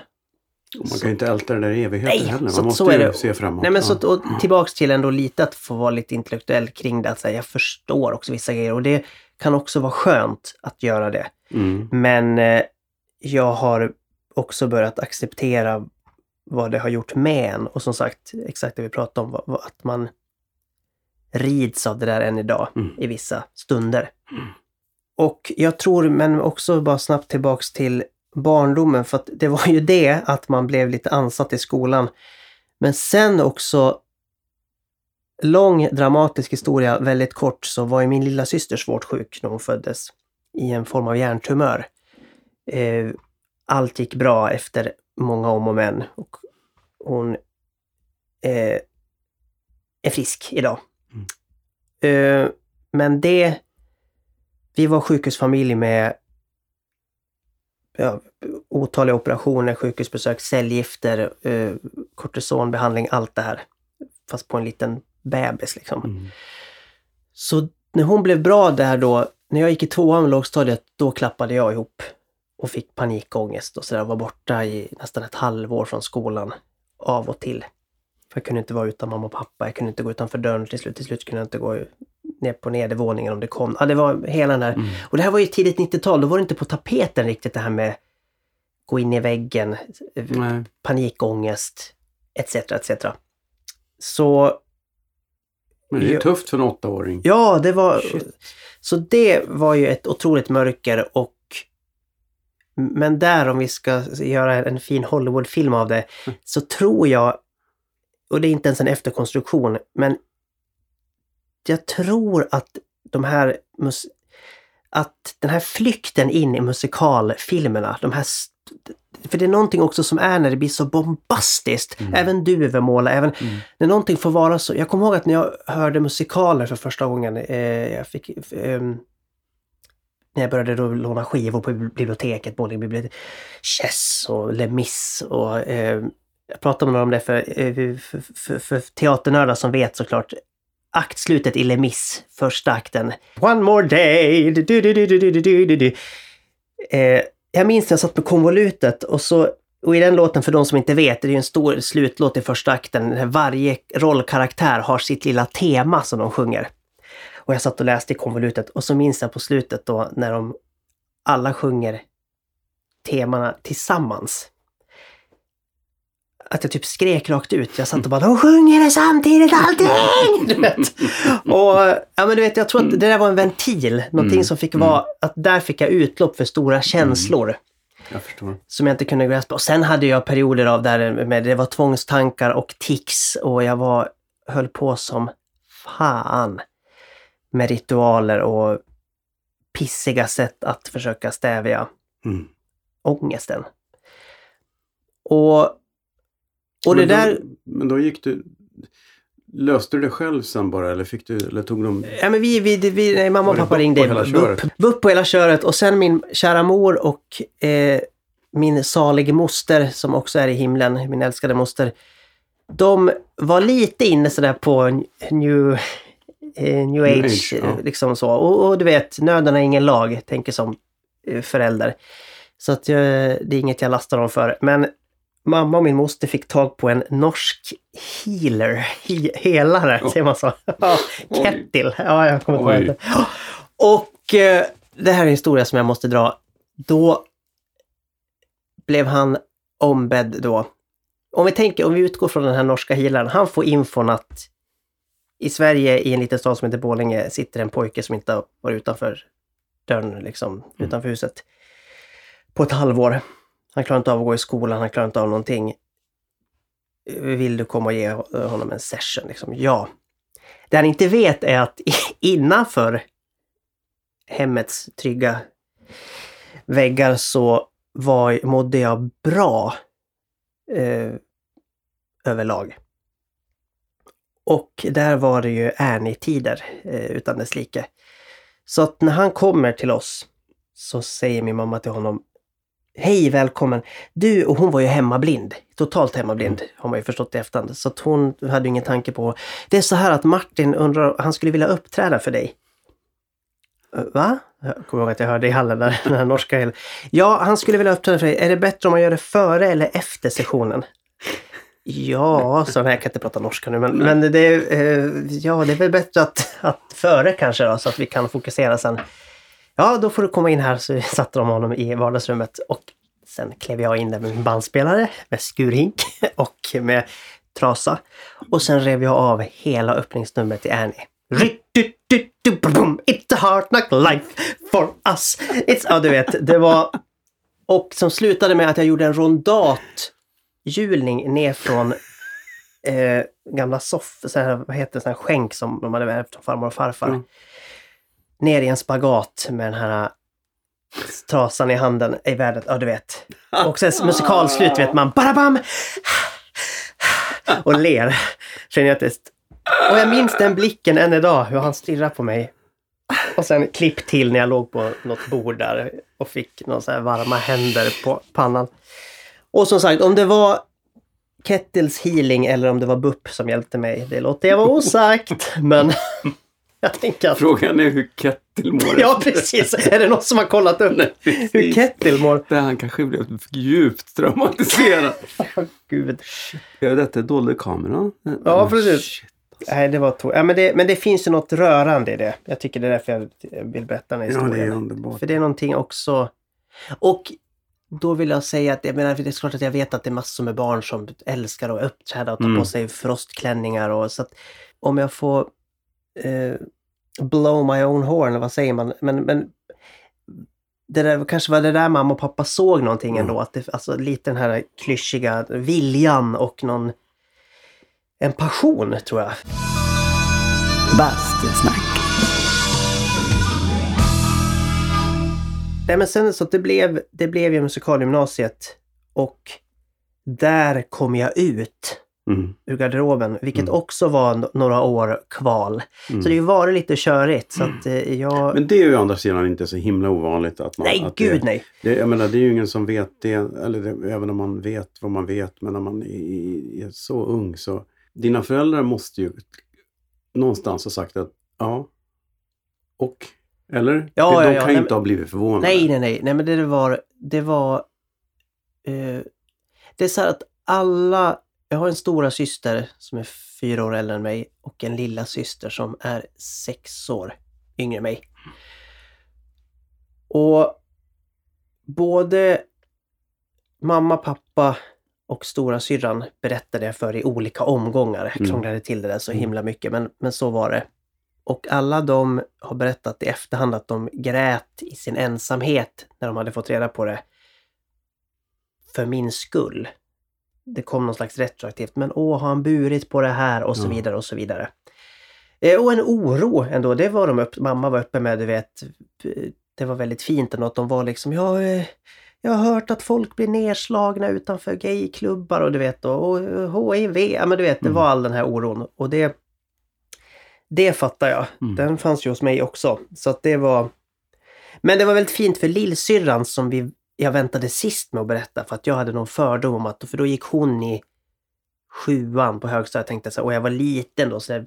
C: Och man kan ju inte älta det där i evigheter
A: Nej,
C: heller.
A: så-
C: Man måste
A: så är det.
C: se framåt.
A: Nej men
C: Ja.
A: så, och tillbaks till ändå lite att få vara lite intellektuell kring det. Att säga, jag förstår också vissa grejer och det kan också vara skönt att göra det.
C: Mm.
A: Men eh, jag har också börjat acceptera vad det har gjort med en. Och som sagt, exakt det vi pratade om, att man rids av det där än idag
C: Mm.
A: i vissa stunder. Och jag tror, men också bara snabbt tillbaks till barndomen, för att det var ju det att man blev lite ansatt i skolan. Men sen också lång dramatisk historia, väldigt kort, så var ju min lilla syster svårt sjuk när hon föddes i en form av hjärntumör. Eh, allt gick bra efter många om och men och hon eh, är frisk idag. Eh, men det... Vi var sjukhusfamilj med ja, otaliga operationer, sjukhusbesök, cellgifter, eh, kortisonbehandling, allt det här. Fast på en liten bebis liksom.
C: Mm.
A: Så när hon blev bra där då, när jag gick i tvåan med lågstadiet, då klappade jag ihop och fick panikångest och sådär. Var borta i nästan ett halvår från skolan av och till. För jag kunde inte vara utan mamma och pappa. Jag kunde inte gå utanför dörren till slut. Till slut kunde jag inte gå ner på nedervåningen om det kom. Ja, det var hela den där.
C: Mm.
A: Och det här var ju tidigt 90-tal. Då var det inte på tapeten riktigt det här med gå in i väggen,
C: Nej.
A: panikångest, etc. etc. Så
C: Men det är ju tufft för en åttaåring.
A: Ja, det var...
C: Shit.
A: Så det var ju ett otroligt mörker och... Men där om vi ska göra en fin Hollywoodfilm av det,
C: Mm.
A: så tror jag, och det är inte ens en efterkonstruktion, men jag tror att de här att den här flykten in i musikalfilmerna, de här för det är någonting också som är när det blir så bombastiskt.
C: Mm.
A: Även Duvemåla, även
C: Mm.
A: när någonting får vara så. Jag kommer ihåg att när jag hörde musikaler för första gången, eh, jag fick, ehm, när jag började då låna skivor på biblioteket, både biblioteket, Chess och Les Mis och eh, jag pratade med några om det eh, för, för, för, för teaternördar som vet såklart aktslutet i Les Mis, första akten. One more day! Du, du, du, eh, jag minns när jag satt på konvolutet och så och i den låten, för de som inte vet, det är ju en stor slutlåt i första akten där varje rollkaraktär har sitt lilla tema som de sjunger. Och jag satt och läste i konvolutet och så minns jag på slutet då när de alla sjunger temana tillsammans. Att jag typ skrek rakt ut. Jag satt och bara de sjunger det samtidigt allting! Du vet. Och ja men du vet, jag tror att det där var en ventil. Någonting
C: Mm,
A: som fick vara, att där fick jag utlopp för stora känslor
C: Jag förstår.
A: som jag inte kunde graspa. Och sen hade jag perioder av där med det var tvångstankar och tics och jag var, höll på som fan med ritualer och pissiga sätt att försöka stävja
C: Mm.
A: ångesten. Och, och det
C: men,
A: där,
C: då, men då gick du... Löste du det själv sen bara eller fick du... Eller tog de...
A: ja men vi, vi, vi nej, mamma och
C: det
A: pappa ringde.
C: på hela köret?
A: BUP, BUP på hela köret och sen min kära mor och eh, min salige moster som också är i himlen, min älskade moster. De var lite inne sådär på new, eh, new age,
C: age, ja.
A: eh, liksom så. Och, och du vet, nöden är ingen lag, tänker som eh, förälder. Så att jag, det är inget jag lastar dem för. Men mamma och min moster fick tag på en norsk healer, he, helare,
C: Ja.
A: säger man så? Ja. Kettil. Ja, jag kommer inte ihåg det. Och eh, det här är en historia som jag måste dra. Då blev han ombedd då. Om vi tänker, om vi utgår från den här norska healaren, han får infon att i Sverige, i en liten stad som heter Borlänge, sitter en pojke som inte har varit utanför dörren, liksom, utanför huset. På ett halvår. Han klarar inte av att gå i skolan, han klarar inte av någonting. Vill du komma och ge honom en session? Liksom? Ja. Det han inte vet är att innanför hemmets trygga väggar så var, mådde jag bra eh, överlag. Och där var det ju Ernie-tider eh, utan dess like. Så att när han kommer till oss så säger min mamma till honom Hej, välkommen. Du, och hon var ju hemmablind. Totalt hemmablind har man ju förstått i efterhand. Så att hon hade ingen tanke på... Det är så här att Martin undrar, han skulle vilja uppträda för dig. Va? Jag kommer ihåg att jag hörde i hallen där, den här norska... Ja, han skulle vilja uppträda för dig. Är det bättre om man gör det före eller efter sessionen? Ja, så nej, jag kan inte prata norska nu, men, men det, är, eh, ja, det är väl bättre att, att före kanske då, så att vi kan fokusera sen. Ja, då får du komma in här. Så satte de honom i vardagsrummet och sen klev jag in där med min bandspelare, med skurhink och med trasa. Och sen rev jag av hela öppningsnumret till Annie. It's a hard knock life for us. It's, ja, du vet, det var... Och som slutade med att jag gjorde en rondathjulning ner från eh, gamla soff, så här, vad heter det, sån här skänk som de hade ärvt från farmor och farfar.
C: Mm.
A: Ner i en spagat med den här äh, trasan i handen i världen. Ja, du vet. Och sen musikalslut vet man. Barabam! Och ler. Genetiskt. och jag minns den blicken än idag, hur han stirrar på mig. Och sen klipp till när jag låg på något bord där och fick några så här varma händer på pannan. Och som sagt, om det var Kettles healing eller om det var BUP som hjälpte mig, det låter jag vara osagt. Men jag tänker att...
C: Frågan är hur Kettil mår.
A: Ja, precis. Är det någon som har kollat upp
C: Nej,
A: hur. Kettil mår?
C: Där han kanske blev djupt traumatiserad.
A: Åh, Gud.
C: ja, detta dolde kameran.
A: Ja, precis.
C: Shit.
A: Nej, det var to- ja, men, det, men det finns ju något rörande i det. Jag tycker det är därför jag vill berätta den här
C: Ja,
A: historien.
C: det är underbart.
A: För det är någonting också... Och då vill jag säga att jag menar, det är klart att jag vet att det är massor med barn som älskar att uppträda och ta
C: Mm.
A: på sig frostklänningar och så att om jag får eh, blow my own horn, eller vad säger man? Men, men det där, kanske var det där mamma och pappa såg någonting
C: Mm.
A: ändå. Att det, alltså lite den här klyschiga viljan och någon en passion tror jag.
B: Bastusnack.
A: Nej men sen så det blev, det blev ju musikalgymnasiet och där kom jag ut
C: Mm.
A: ur garderoben, vilket
C: Mm.
A: också var några år kval.
C: Mm.
A: Så det har ju varit lite körigt. Så att eh, jag...
C: Men det är ju å andra sidan inte så himla ovanligt att man...
A: nej,
C: att
A: gud
C: det,
A: nej!
C: Det, jag menar, det är ju ingen som vet det, eller det, även om man vet vad man vet, men när man är, är så ung så... Dina föräldrar måste ju någonstans ha sagt att ja, och? Eller?
A: Ja,
C: de
A: ja, ja,
C: kan ju inte
A: men-
C: ha blivit förvånade.
A: Nej, nej, nej. Nej, men det var... Det var... Eh, det är så här att alla... Jag har en stora syster som är fyra år äldre än mig och en lilla syster som är sex år yngre än mig. Och både mamma, pappa och stora syrran berättade jag för i olika omgångar. Jag
C: Mm.
A: krånglade till det där så
C: Mm.
A: himla mycket, men, men så var det. Och alla de har berättat i efterhand att de grät i sin ensamhet när de hade fått reda på det. För min skull. Det kom någon slags retroaktivt, men åh, har han burit på det här och så vidare och så vidare. Eh, och en oro ändå, det var de upp, mamma var uppe med, du vet. Det var väldigt fint ändå att de var liksom, ja, eh, jag har hört att folk blir nedslagna utanför gayklubbar och du vet och, och HIV, ja men du vet, det
C: Mm.
A: var all den här oron. Och det, det fattar jag.
C: Mm.
A: Den fanns ju hos mig också. Så att det var... Men det var väldigt fint för lillsyrran som vi, jag väntade sist med att berätta för att jag hade någon fördom om att, för då gick hon i sjuan på högstadiet. Tänkte så här, och jag var liten då, så där,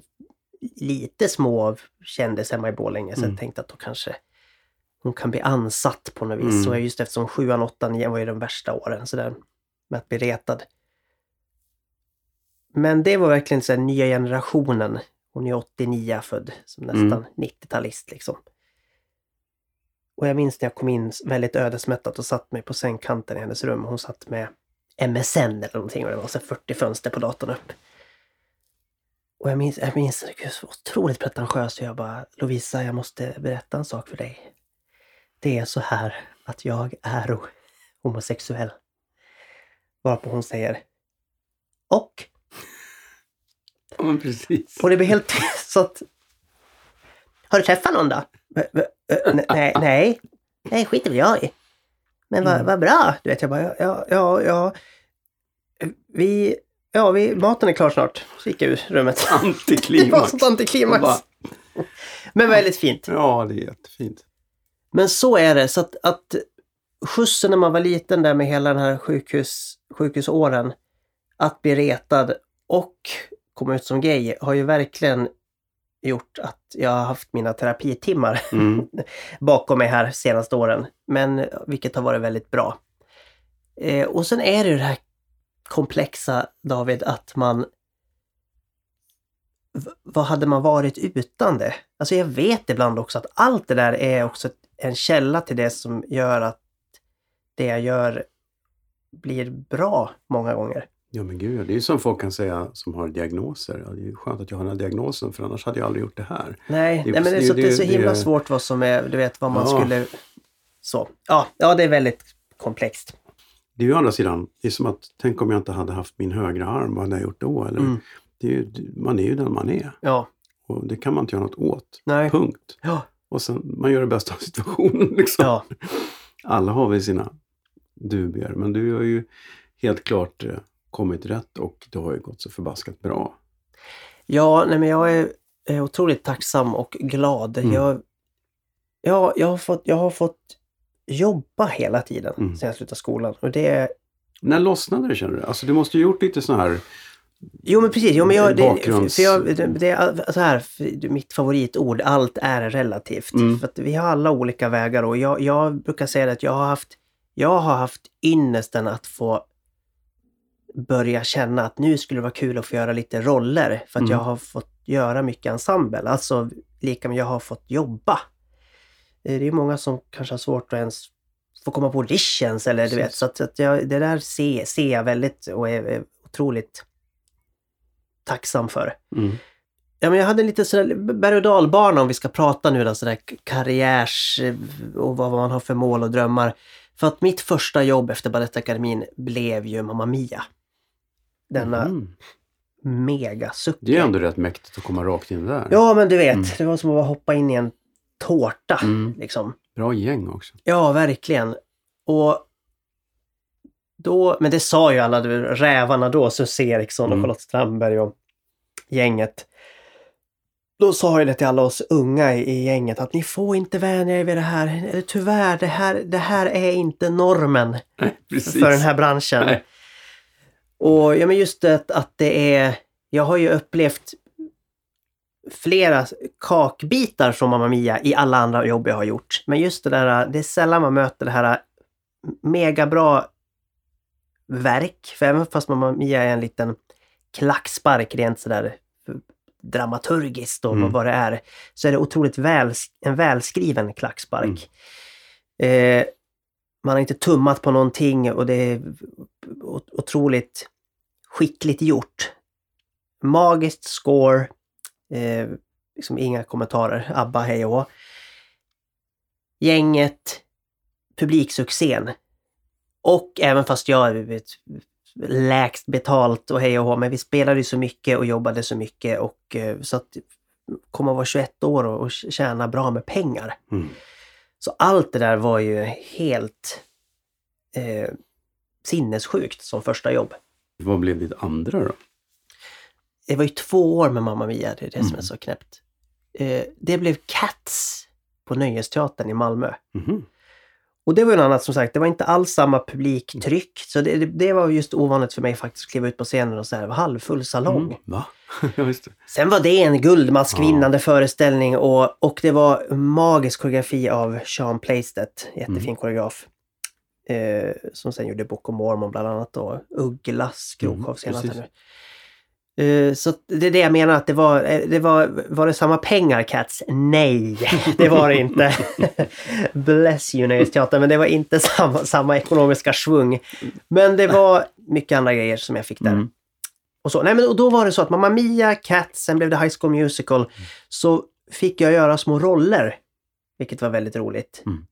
A: lite små kändes hemma i Borlänge. Så
C: Mm.
A: jag tänkte att då kanske hon kan bli ansatt på något vis.
C: Mm.
A: Och just eftersom sjuan, åttan, nian var ju de värsta åren så där, med att bli retad. Men det var verkligen så här, nya generationen. Hon är 89 född, som nästan
C: Mm.
A: 90-talist liksom. Och jag minns när jag kom in väldigt ödesmättat och satt mig på sängkanten i hennes rum. Hon satt med MSN eller någonting och det var så här 40 fönster på datorn upp. Och jag minns, jag minns, gud så otroligt pretentiöst och jag bara Lovisa, jag måste berätta en sak för dig. Det är så här att jag är homosexuell. Varpå hon säger Och?
C: Ja, men precis.
A: Och det blir helt tyst så att... Har du träffat någon då? Nej, nej. Nej, skiter väl jag i. Men vad
C: Mm.
A: vad bra. Du vet, jag bara, ja, ja, ja. Vi, ja, vi, maten är klar snart. Så gick jag ur rummet. Det var
C: Antiklimax.
A: sånt antiklimax.
C: Och
A: Men väldigt fint.
C: Ja, det är jättefint.
A: Men så är det. Så att, att skjutsen när man var liten där med hela den här sjukhus, sjukhusåren. Att bli retad och komma ut som gay har ju verkligen gjort att jag har haft mina terapitimmar
C: Mm.
A: bakom mig här senaste åren. Men vilket har varit väldigt bra. Eh, och sen är det ju det här komplexa David att man vad hade man varit utan det? Alltså jag vet ibland också att allt det där är också en källa till det som gör att det jag gör blir bra många gånger.
C: Ja men gud, det är ju som folk kan säga som har diagnoser. Ja, det är ju skönt att jag har den här diagnosen för annars hade jag aldrig gjort det här.
A: Nej,
C: Det
A: nej men det är,
C: precis-
A: så,
C: det-
A: det är så
C: det-
A: himla
C: det-
A: svårt vad som är, du vet vad man
C: Ja.
A: skulle... Så. Ja, ja, det är väldigt komplext.
C: Det är ju å andra sidan, det är som att tänk om jag inte hade haft min högra arm, vad hade jag gjort då? Eller,
A: Mm.
C: det är ju, man är ju den man är
A: Ja,
C: och det kan man inte göra något åt.
A: nej.
C: Punkt.
A: Ja,
C: Och sen, man gör det bästa av situationen. Liksom.
A: ja.
C: Alla har väl sina dubier, men du har ju helt klart eh, kommit rätt och det har ju gått så förbaskat bra.
A: ja nej, men jag är, är otroligt tacksam och glad.
C: Mm.
A: Jag, ja, jag, har fått, jag har fått jobba hela tiden
C: Mm.
A: sedan jag slutade skolan. Och det,
C: När lossnade det känner du? Alltså du måste ju gjort lite sån här...
A: Jo men precis, jo, men jag, det,
C: Bakgrunds-
A: för jag, det, det är så här, mitt favoritord, allt är relativt.
C: Mm.
A: För vi har alla olika vägar och jag, jag brukar säga att jag har haft, jag har haft ynnesten att få börja känna att nu skulle det vara kul att få göra lite roller. För att
C: Mm.
A: jag har fått göra mycket ensemble, alltså lika med jag har fått jobba. Eh, Det är många som kanske har svårt att ens få komma på auditions eller du vet. Så att, att jag, det där ser, ser jag väldigt och är, är otroligt tacksam för.
C: Mm.
A: Ja, men jag hade lite sådär berg och dalbana om vi ska prata nu då, sådär karriärs eh, och vad man har för mål och drömmar. För att mitt första jobb efter Balettakademin blev ju Mamma Mia. Denna
C: Mm.
A: megasucke.
C: Det är ändå rätt mäktigt att komma rakt in där.
A: Ja, men du vet,
C: Mm.
A: det var som att hoppa in i en tårta.
C: Mm.
A: Liksom.
C: Bra gäng också.
A: Ja, verkligen. Och då, men det sa ju alla du, rävarna då, Susie Eriksson och
C: Mm.
A: Charlotte Strandberg och gänget. Då sa jag det till alla oss unga i, i gänget att ni får inte vänja er vid det här. Eller tyvärr, det här, det här är inte normen
C: Nej,
A: för den här branschen.
C: Nej.
A: Och ja, men just det att det är... Jag har ju upplevt flera kakbitar från Mamma Mia i alla andra jobb jag har gjort. Men just det där, det är sällan man möter det här megabra verk. För även fast Mamma Mia är en liten klackspark rent sådär dramaturgiskt och
C: Mm.
A: vad det är, så är det otroligt väl, en välskriven klackspark. Eh, man har inte tummat på någonting och det är otroligt skickligt gjort. Magiskt score. Eh, liksom inga kommentarer. ABBA, hej och hå. Gänget. Publiksuccén. Och även fast jag vet, lägst betalt och hej och hå, men vi spelade ju så mycket och jobbade så mycket och eh, så att komma och vara 21 år och, och tjäna bra med pengar.
C: Mm.
A: Så allt det där var ju helt eh, sinnessjukt som första jobb.
C: Vad blev ditt andra då?
A: Det var ju två år med Mamma Mia, det är det som är
C: Mm.
A: så knäppt. Eh, det blev Cats på Nöjesteatern i Malmö.
C: Mhm.
A: Och det var ju något annat som sagt, det var inte alls samma publiktryck. Så det, det, det var just ovanligt för mig faktiskt att kliva ut på scenen och här, halvfull salong.
C: Mm. Va? ja, just det.
A: Sen var det en guldmaskvinnande föreställning och, och det var magisk koreografi av Sean Playstedt, jättefin
C: Mm.
A: koreograf. Eh, som sen gjorde Book of Mormon bland annat och Ugglas krogshow
C: Mm,
A: senast.
C: precis.
A: här nu. Eh, så att det är det jag menar att det var, eh, det var, var det samma pengar Cats? Nej, det var det inte. Bless you Nöjesteatern, men det var inte samma, samma ekonomiska svung. Men det var mycket andra grejer som jag fick där.
C: Mm.
A: Och, så. Nej, men, och då var det så att Mamma Mia, Cats, sen blev det High School Musical.
C: Mm.
A: Så fick jag göra små roller. Vilket var väldigt roligt.
C: Mm.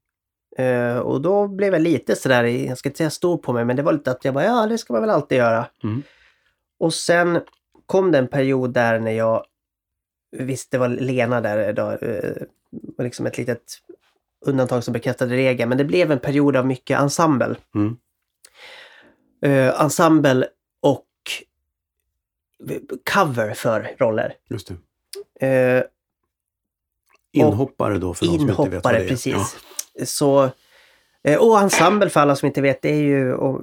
A: Eh, och då blev jag lite sådär, jag ska inte säga stor på mig, men det var lite att jag bara, ja det ska man väl alltid göra.
C: Mm.
A: Och sen kom det en period där när jag, visst det var Lena där då, eh, liksom ett litet undantag som bekräftade regeln, men det blev en period av mycket ensemble.
C: Mm.
A: Eh, ensemble och cover för roller.
C: Just det.
A: Eh,
C: Inhoppare då för de som inte vet vad det är.
A: precis.
C: Ja.
A: Så Eh, och ensemble för alla som inte vet, det är ju eh,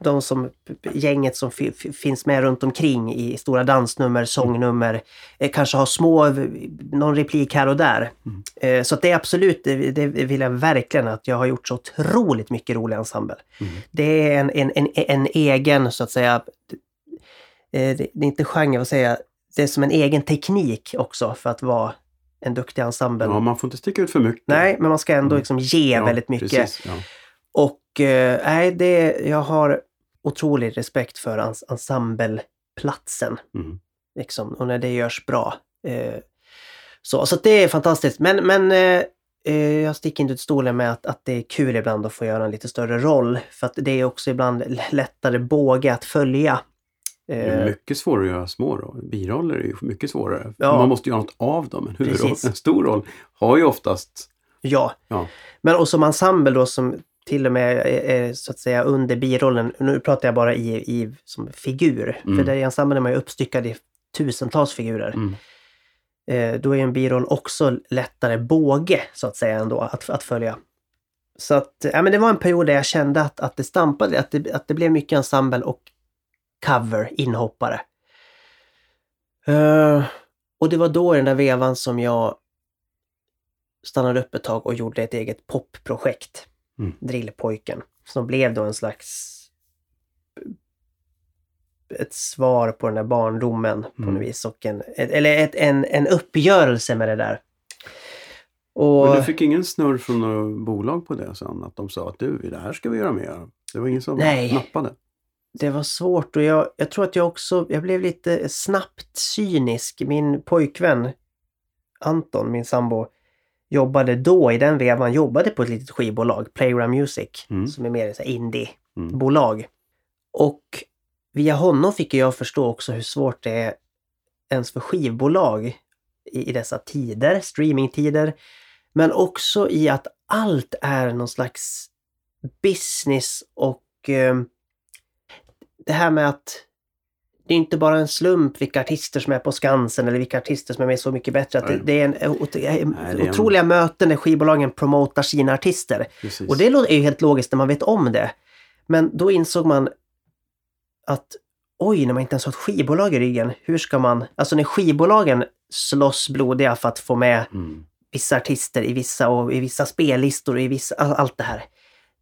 A: de som, gänget som fi- fi- finns med runt omkring i stora dansnummer, sångnummer, eh, kanske har små, någon replik här och där.
C: Mm.
A: Eh, så det är absolut, det, det vill jag verkligen att jag har gjort så otroligt mycket rolig ensemble.
C: Mm.
A: Det är en, en, en, en egen, så att säga, eh, det, är inte genre, vad säger jag, det är som en egen teknik också för att vara en duktig ensemble.
C: Ja, man får inte sticka ut för mycket.
A: Nej, men man ska ändå
C: Mm.
A: liksom ge
C: Ja,
A: väldigt mycket.
C: Precis, ja.
A: Och eh, nej, det, jag har otrolig respekt för ens, ensembleplatsen.
C: Mm.
A: Liksom, och när det görs bra. Eh, så, så det är fantastiskt. Men, men eh, eh, jag sticker inte ut stolen med att, att det är kul ibland att få göra en lite större roll. För att det är också ibland lättare båge att följa.
C: Det är
A: Eh,
C: mycket svårare att göra små roller. Biroller är ju mycket svårare.
A: Ja.
C: Man måste göra något av dem. En huvudroll, en stor roll har ju oftast...
A: ja.
C: Ja.
A: Men och som ensemble då som till och med är, är så att säga under birollen. Nu pratar jag bara i, i som figur.
C: Mm.
A: För där i ensemblen är man ju uppstyckad i tusentals figurer.
C: Mm.
A: eh, då är en biroll också lättare båge så att säga ändå att, att följa. Så att, ja men det var en period där jag kände att, att det stampade, att det, att det blev mycket ensemble och cover, inhoppare. Eh, och det var då i den där vevan som jag stannade upp ett tag och gjorde ett eget popprojekt.
C: Mm.
A: Drillpojken. Som blev då en slags ett svar på den där barndomen på
C: Mm.
A: något vis. Och en, ett, eller ett, en, en uppgörelse med det där. Och,
C: Men du fick ingen snurr från något bolag på det sen? Att de sa att du, det här ska vi göra mer. Det var ingen som
A: Nej.
C: nappade?
A: det var svårt och jag, jag tror att jag också, jag blev lite snabbt cynisk. Min pojkvän Anton, min sambo, jobbade då i den vevan, jobbade på ett litet skivbolag, Playground Music,
C: Mm.
A: som är mer ett
C: Mm.
A: indie-bolag. Och via honom fick jag förstå också hur svårt det är ens för skivbolag i, i dessa tider, streamingtider. Men också i att allt är någon slags business och eh, det här med att det är inte bara en slump vilka artister som är på Skansen eller vilka artister som är med Så mycket bättre. Att det,
C: Nej.
A: det är en, ot-
C: det är en-
A: otroliga möten där skivbolagen promotar sina artister.
C: Precis.
A: Och det är ju helt logiskt när man vet om det. Men då insåg man att oj, när man inte ens har ett skivbolag i ryggen, hur ska man... Alltså när skivbolagen slåss blodiga för att få med
C: Mm.
A: vissa artister i vissa, och i vissa spellistor och i vissa... all- Allt det här.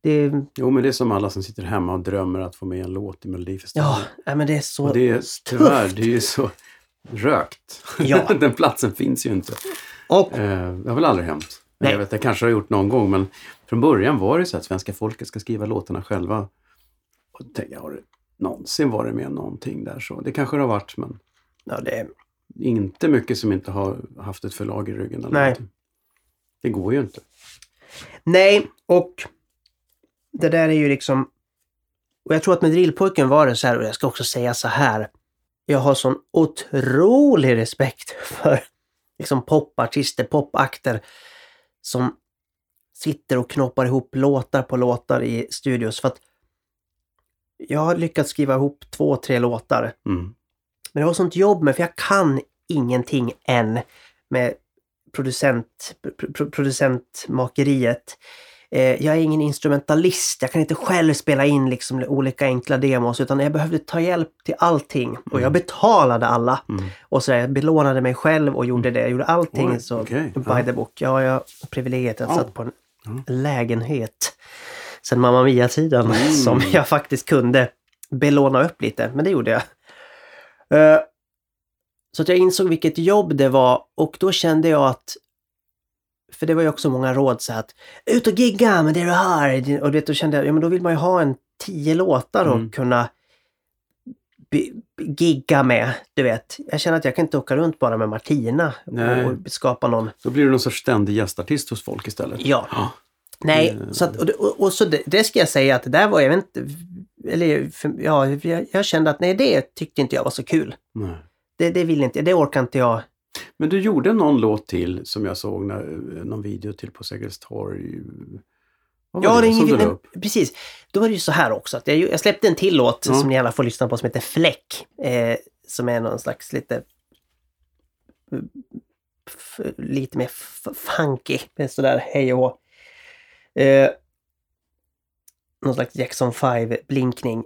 A: Det,
C: Jo, men det är som alla som sitter hemma och drömmer att få med en låt i Melodifestivalen.
A: ja, men det är så
C: och det är
A: tufft.
C: tyvärr, det är ju så rökt.
A: Ja.
C: Den platsen finns ju inte.
A: Och
C: Eh, det har väl aldrig hänt.
A: Nej.
C: Jag vet, det kanske har gjort någon gång, men från början var det så att svenska folket ska skriva låtarna själva. Och då tänkte jag, har det någonsin varit med någonting där så? Det kanske det har varit, men
A: ja, det,
C: inte mycket som inte har haft ett förlag i ryggen. Eller
A: Nej.
C: någonting. Det går ju inte.
A: Nej, och det där är ju liksom... Och jag tror att med Drillpojken var det så här, och jag ska också säga så här. Jag har sån otrolig respekt för liksom popartister, popakter som sitter och knoppar ihop låtar på låtar i studios. För att jag har lyckats skriva ihop två, tre låtar.
C: Mm.
A: Men det var sånt jobb med, för jag kan ingenting än med producent, pro, producentmakeriet. Eh, jag är ingen instrumentalist, jag kan inte själv spela in liksom olika enkla demos utan jag behövde ta hjälp till allting. Och jag betalade alla.
C: Mm.
A: Och så där, jag belånade mig själv och gjorde det. Jag gjorde allting
C: Oj,
A: så by the book. Ja, jag har privilegiet att
C: Ja.
A: satt på en lägenhet sen Mamma Mia-tiden
C: Mm.
A: som jag faktiskt kunde belåna upp lite. Men det gjorde jag. Eh, så att jag insåg vilket jobb det var och då kände jag att för det var ju också många råd så att ut och gigga med det du har. Och vet, då kände jag, ja men då vill man ju ha en tio låtar och
C: Mm.
A: kunna gigga med. Du vet, jag känner att jag kan inte åka runt bara med Martina
C: Nej.
A: och skapa någon...
C: Då blir du någon sorts ständig gästartist hos folk istället.
A: Ja,
C: Ja.
A: nej.
C: Mm.
A: Så att, och, och, och så det, det ska jag säga att det där var, jag vet inte, eller ja, jag, jag kände att nej det tyckte inte jag var så kul.
C: Nej.
A: Det, det vill inte, det orkar inte jag.
C: Men du gjorde någon låt till som jag såg, när, någon video till på Sergels torg. Vad var
A: Ja,
C: det,
A: det
C: som du upp?
A: precis. Då var det ju så här också att jag, jag släppte en till låt
C: Ja.
A: som ni alla får lyssna på som heter Fläck. Eh, som är någon slags lite lite mer funky. Sådär hej och. Eh, någon slags Jackson 5-blinkning.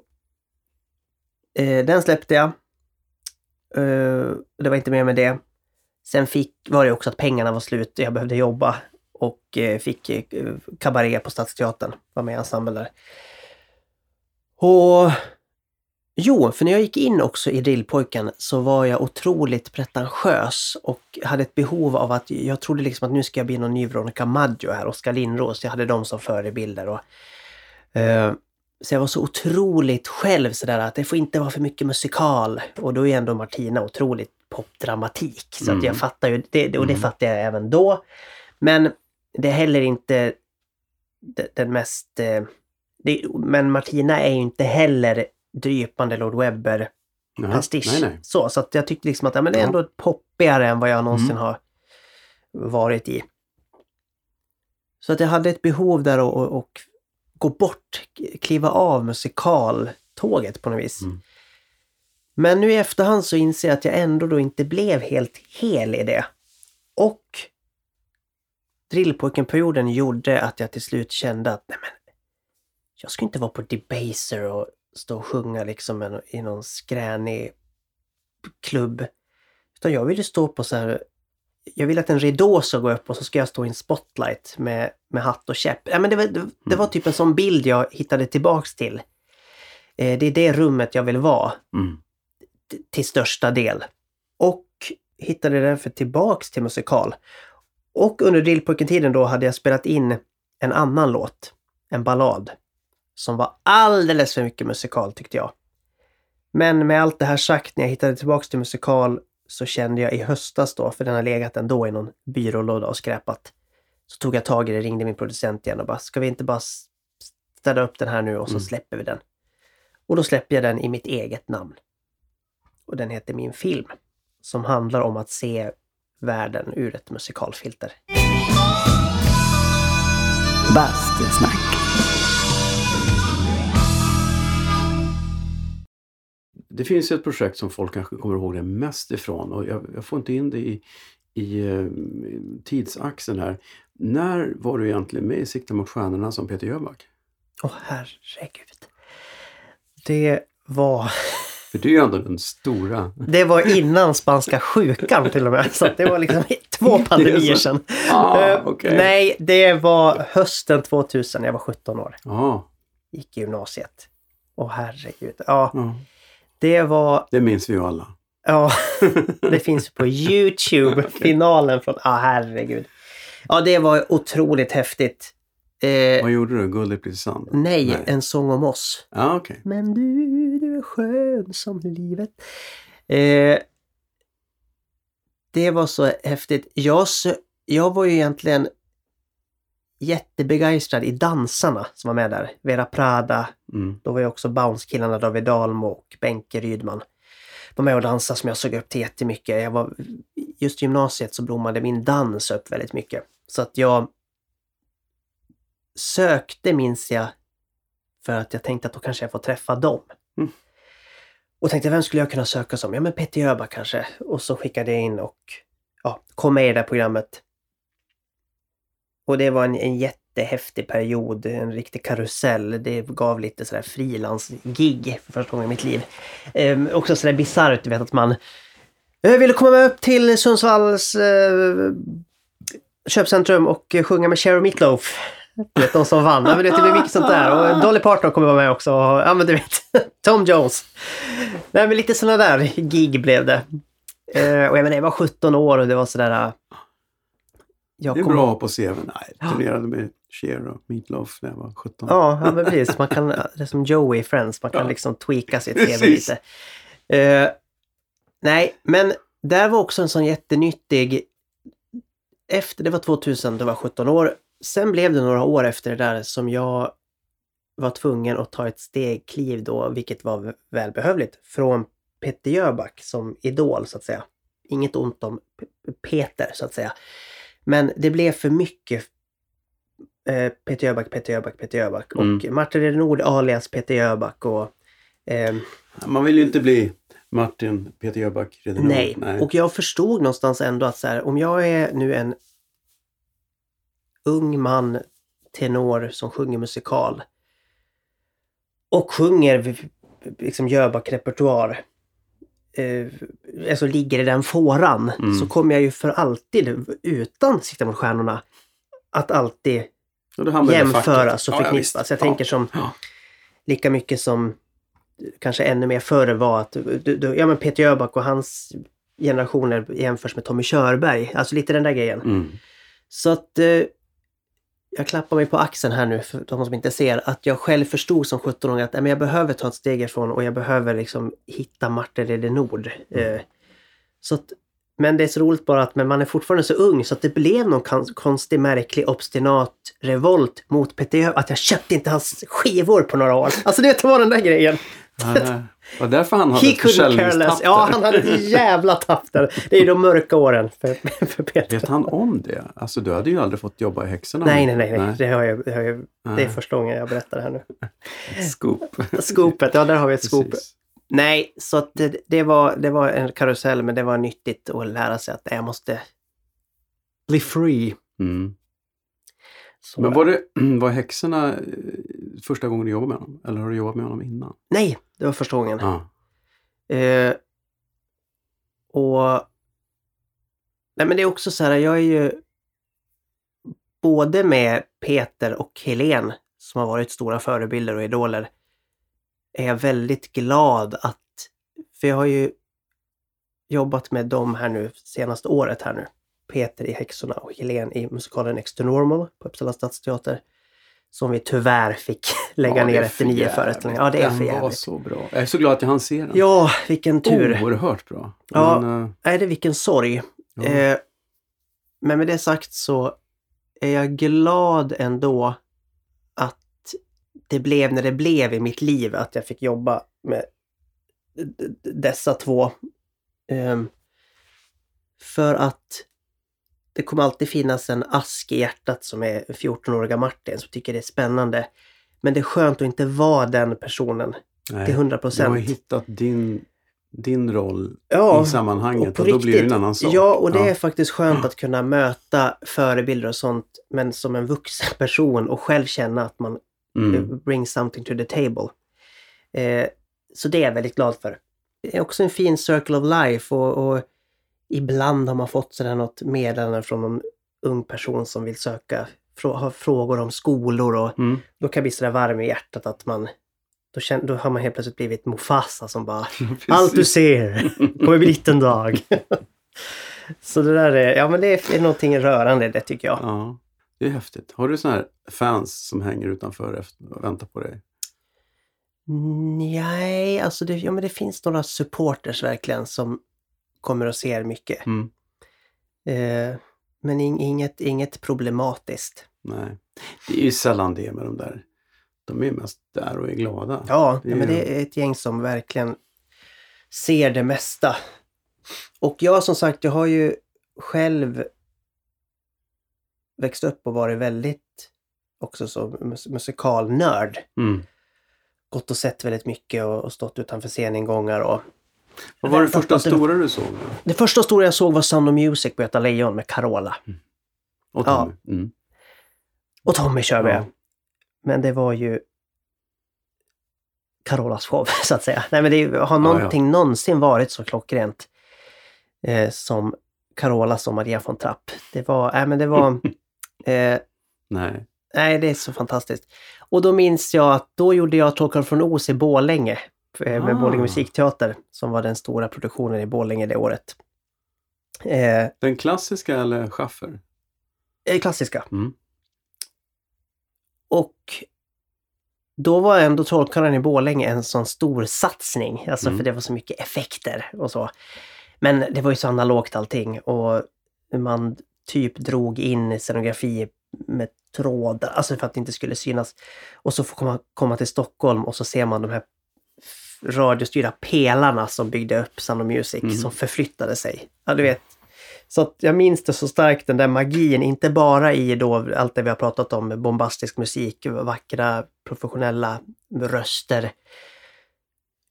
A: Eh, den släppte jag. Eh, det var inte mer med det. Sen fick, var det också att pengarna var slut jag behövde jobba. Och eh, fick eh, kabaré på Stadsteatern. Var med i ensemblen där. Och Jo, för när jag gick in också i Drillpojken så var jag otroligt pretentiös och hade ett behov av att, jag trodde liksom att nu ska jag bli någon ny Veronica Maggio här, Oskar Lindros. Jag hade dem som förebilder. Och, eh, så jag var så otroligt själv sådär att det får inte vara för mycket musikal. Och då är ändå Martina otroligt popdramatik. Så
C: Mm.
A: att jag fattar ju, det, och det
C: Mm.
A: fattar jag även då. Men det är heller inte de- den mest... Eh, det, men Martina är ju inte heller drypande Lord Webber pastisch. Så, så att jag tyckte liksom att ja, men det är ändå poppigare än vad jag någonsin
C: Mm.
A: har varit i. Så att jag hade ett behov där att och, och gå bort, kliva av musikaltåget på något vis.
C: Mm.
A: Men nu i efterhand så inser jag att jag ändå då inte blev helt hel i det. Och Drillpojken-perioden gjorde att jag till slut kände att nej men, jag ska inte vara på Debaser och stå och sjunga liksom i någon skränig klubb. Utan jag ville stå på så här jag vill att en ridå ska gå upp och så ska jag stå i en spotlight med, med hatt och käpp. Ja, men det, var, det, det var typ en sån bild jag hittade tillbaks till. Eh, det är det rummet jag vill vara
C: Mm.
A: Till största del. Och hittade därför tillbaks till musikal. Och under Drillpojken-tiden då hade jag spelat in en annan låt. En ballad. Som var alldeles för mycket musikal tyckte jag. Men med allt det här sagt, när jag hittade tillbaks till musikal så kände jag i höstas då, för den har legat ändå i någon byrålåda och skräpat. Så tog jag tag i det, ringde min producent igen och bara, ska vi inte bara städa upp den här nu och så
C: Mm.
A: släpper vi den. Och då släpper jag den i mitt eget namn. Och den heter Min film. Som handlar om att se världen ur ett musikalfilter.
B: Bastusnack.
C: Det finns ju ett projekt som folk kanske kommer ihåg det mest ifrån och jag, jag får inte in det i, i eh, tidsaxeln här. När var du egentligen med i Sikta mot stjärnorna som Peter Jöback?
A: Åh herregud. Det var...
C: För det är ju ändå den stora...
A: Det var innan spanska sjukan till och med. Så det var liksom två pandemier sedan.
C: Ah,
A: Eh,
C: okej.
A: Nej, det var hösten 2000. Jag var 17 år.
C: Ja,
A: Gick i gymnasiet. Åh herregud. Ja,
C: ja,
A: det var...
C: det minns vi ju alla.
A: Ja, det finns på Youtube. Finalen från... Ja, herregud. Ja, det var otroligt häftigt. Eh,
C: Vad gjorde du? Gulligt blir sant?
A: nej,
C: Nej.
A: en sång om oss.
C: Ja, okej.
A: Men du, du är skön som livet. Eh, det var så häftigt. Jag, jag var ju egentligen jättebegeistrad i dansarna som var med där. Vera Prada,
C: Mm.
A: då var ju också Bounce-killarna David Dalmo och Benke Rydman. De med och dansade som jag såg upp till jättemycket. Jag var, just i gymnasiet så blommade min dans upp väldigt mycket. Så att jag sökte, minns jag, för att jag tänkte att då kanske jag får träffa dem.
C: Mm.
A: Och tänkte, vem skulle jag kunna söka som? Ja, men Peter Jöback kanske. Och så skickade jag in och ja, kom med i det där programmet. Och det var en, en jättehäftig period, en riktig karusell. Det gav lite sådär frilansgig för första gången i mitt liv. Ehm, också sådär bisarrt, du vet att man Jag ville komma med upp till Sundsvalls eh, köpcentrum och sjunga med Cheryl Meatloaf. Vet, de som vann. Ja, men det, blir mycket sånt där. Och Dolly Parton kommer vara med också. Ja, men du vet. Tom Jones. Nej, men lite sådana där gig blev det. Eh, och jag menar, jag var 17 år och det var sådär... eh, Jag
C: Det är
A: kom-
C: bra på CVn. Nej, jag turnerade med Cher och Meatloaf när jag var 17.
A: Ja, ja men precis. Man kan, det är som Joey i Friends, man kan
C: Ja.
A: liksom tweaka sitt
C: Precis.
A: CV lite. Eh, nej, men där var också en sån jättenyttig... Efter, det var 2000, då var jag 17 år. Sen blev det några år efter det där som jag var tvungen att ta ett stegkliv då, vilket var välbehövligt, från Peter Jöback som idol så att säga. Inget ont om Peter så att säga. Men det blev för mycket eh, Peter Jöback, Peter Jöback, Peter Jöback och
C: Mm.
A: Martin Renord alias Peter Jöback och ehm,
C: Man vill ju inte bli Martin Peter Jöback redan nu.
A: nej. Och jag förstod någonstans ändå att så här, om jag är nu en ung man, tenor som sjunger musikal. Och sjunger liksom Jöback-repertoar. Eh, alltså ligger i den fåran.
C: Mm.
A: Så kommer jag ju för alltid, utan Sikta mot stjärnorna, att alltid jämföras och
C: Ja, ja,
A: förknippas.
C: visst.
A: jag tänker som
C: Ja.
A: lika mycket som kanske ännu mer förr var att du, du, ja, men Peter Jöback och hans generationer jämförs med Tommy Körberg. Alltså lite den där grejen.
C: Mm.
A: Så att eh, jag klappar mig på axeln här nu för de som inte ser att jag själv förstod som 17-åring att men jag behöver ta ett steg ifrån och jag behöver liksom hitta Martin Rede Nord. Eh, så att, men det är så roligt bara att men man är fortfarande så ung så att det blev någon kon- konstig, märklig, obstinat revolt mot Peter. Att jag köpte inte hans skivor på några år. Alltså det var den där grejen.
C: Det var därför han hade
A: He
C: ett försäljningstapp
A: Ja, han hade ett jävla tapp där. Det är de mörka åren för, för Peter.
C: Vet han om det? Alltså du hade ju aldrig fått jobba i Häxorna.
A: Nej, nej, nej. nej. Det, har jag, det, har jag, det är första gången jag berättar det här nu.
C: Scoop.
A: Scoopet, ja där har vi ett scoop.
C: Precis.
A: Nej, så det, det, var, det var en karusell men det var nyttigt att lära sig att jag måste bli free.
C: Mm.
A: Så,
C: Men var det var Häxorna eh, första gången du jobbade med honom? Eller har du jobbat med honom innan?
A: Nej, det var första gången.
C: Ja.
A: Eh, och... Nej men det är också så här, jag är ju både med Peter och Helen som har varit stora förebilder och idoler är jag väldigt glad att... För jag har ju jobbat med dem här nu senaste året här nu. Peter i Häxorna och Helen i musikalen Next to Normal på Uppsala stadsteater. Som vi tyvärr fick lägga
C: Ja,
A: ner efter nio föreställningar. Ja, det är för
C: var
A: jävligt.
C: så bra. Jag är så glad att jag hann se den.
A: Ja, vilken tur.
C: Oerhört bra.
A: Ja.
C: Men, eh,
A: Nej, det är vilken sorg.
C: ja.
A: Eh, men med det sagt så är jag glad ändå att det blev när det blev i mitt liv att jag fick jobba med dessa två. Ehm, för att det kommer alltid finnas en ask i hjärtat som är 14-åriga Martin som tycker det är spännande. Men det är skönt att inte vara den personen
C: nej.
A: till 100
C: Du har
A: procent.
C: hittat din, din roll
A: Ja,
C: i sammanhanget och,
A: på
C: då blir det
A: riktigt.
C: en annan sak.
A: Ja, och det
C: Ja.
A: är faktiskt skönt att kunna möta förebilder och sånt, men som en vuxen person och själv känna att man
C: Mm.
A: bring something to the table. Eh, så det är jag väldigt glad för. Det är också en fin circle of life och, och ibland har man fått sådär något meddelande från någon ung person som vill söka, ha frågor om skolor och
C: Mm.
A: då kan jag bli sådär varm i hjärtat att man då, känner, då har man helt plötsligt blivit Mufasa som bara allt du ser kommer bli liten dag. Så det där är, ja men det är, någonting rörande det tycker jag.
C: Ja, det är häftigt. Har du sådana här fans som hänger utanför och väntar på dig?
A: Nej, alltså det, ja, men det finns några supporters verkligen som kommer och ser mycket.
C: Mm.
A: Eh, men ing, inget, inget problematiskt.
C: Nej, det är ju sällan det med de där. De är mest där och är glada.
A: Ja,
C: Det
A: ja, men
C: är-
A: det är ett gäng som verkligen ser det mesta. Och jag som sagt, jag har ju själv växt upp och varit väldigt också som mus- musikalnörd.
C: Mm.
A: Gått och sett väldigt mycket och, och stått utanför sceningångar och
C: Vad var det första stora du såg?
A: Det första stora jag såg var Sound of Music på Göta Lejon med Carola.
C: Och
A: Ja.
C: Tommy? Mm.
A: Och Tommy Körberg.
C: Ja.
A: Men det var ju Carolas show, så att säga. Nej men det har någonting någonsin varit så klockrent eh, som Carola som Maria von Trapp. Det var, nej men det var, eh,
C: Nej.
A: nej det är så fantastiskt. Och då minns jag att då gjorde jag Trollkarlen från Oz i Borlänge. Eh, med
C: Ah.
A: Borlänge musikteater som var den stora produktionen i Borlänge det året. Eh,
C: Den klassiska eller schaffer?
A: eh, klassiska.
C: Mm.
A: Och då var ändå Trollkarlen i Borlänge en sån stor satsning. Alltså
C: Mm.
A: för det var så mycket effekter och så. Men det var ju så analogt allting och man typ drog in scenografi med trådar, alltså för att det inte skulle synas. Och så får man komma till Stockholm och så ser man de här radiostyrda pelarna som byggde upp Sound of Music
C: Mhm.
A: som förflyttade sig. Ja, du vet. Så att jag minns det så starkt, den där magin, inte bara i då allt det vi har pratat om, bombastisk musik, vackra professionella röster.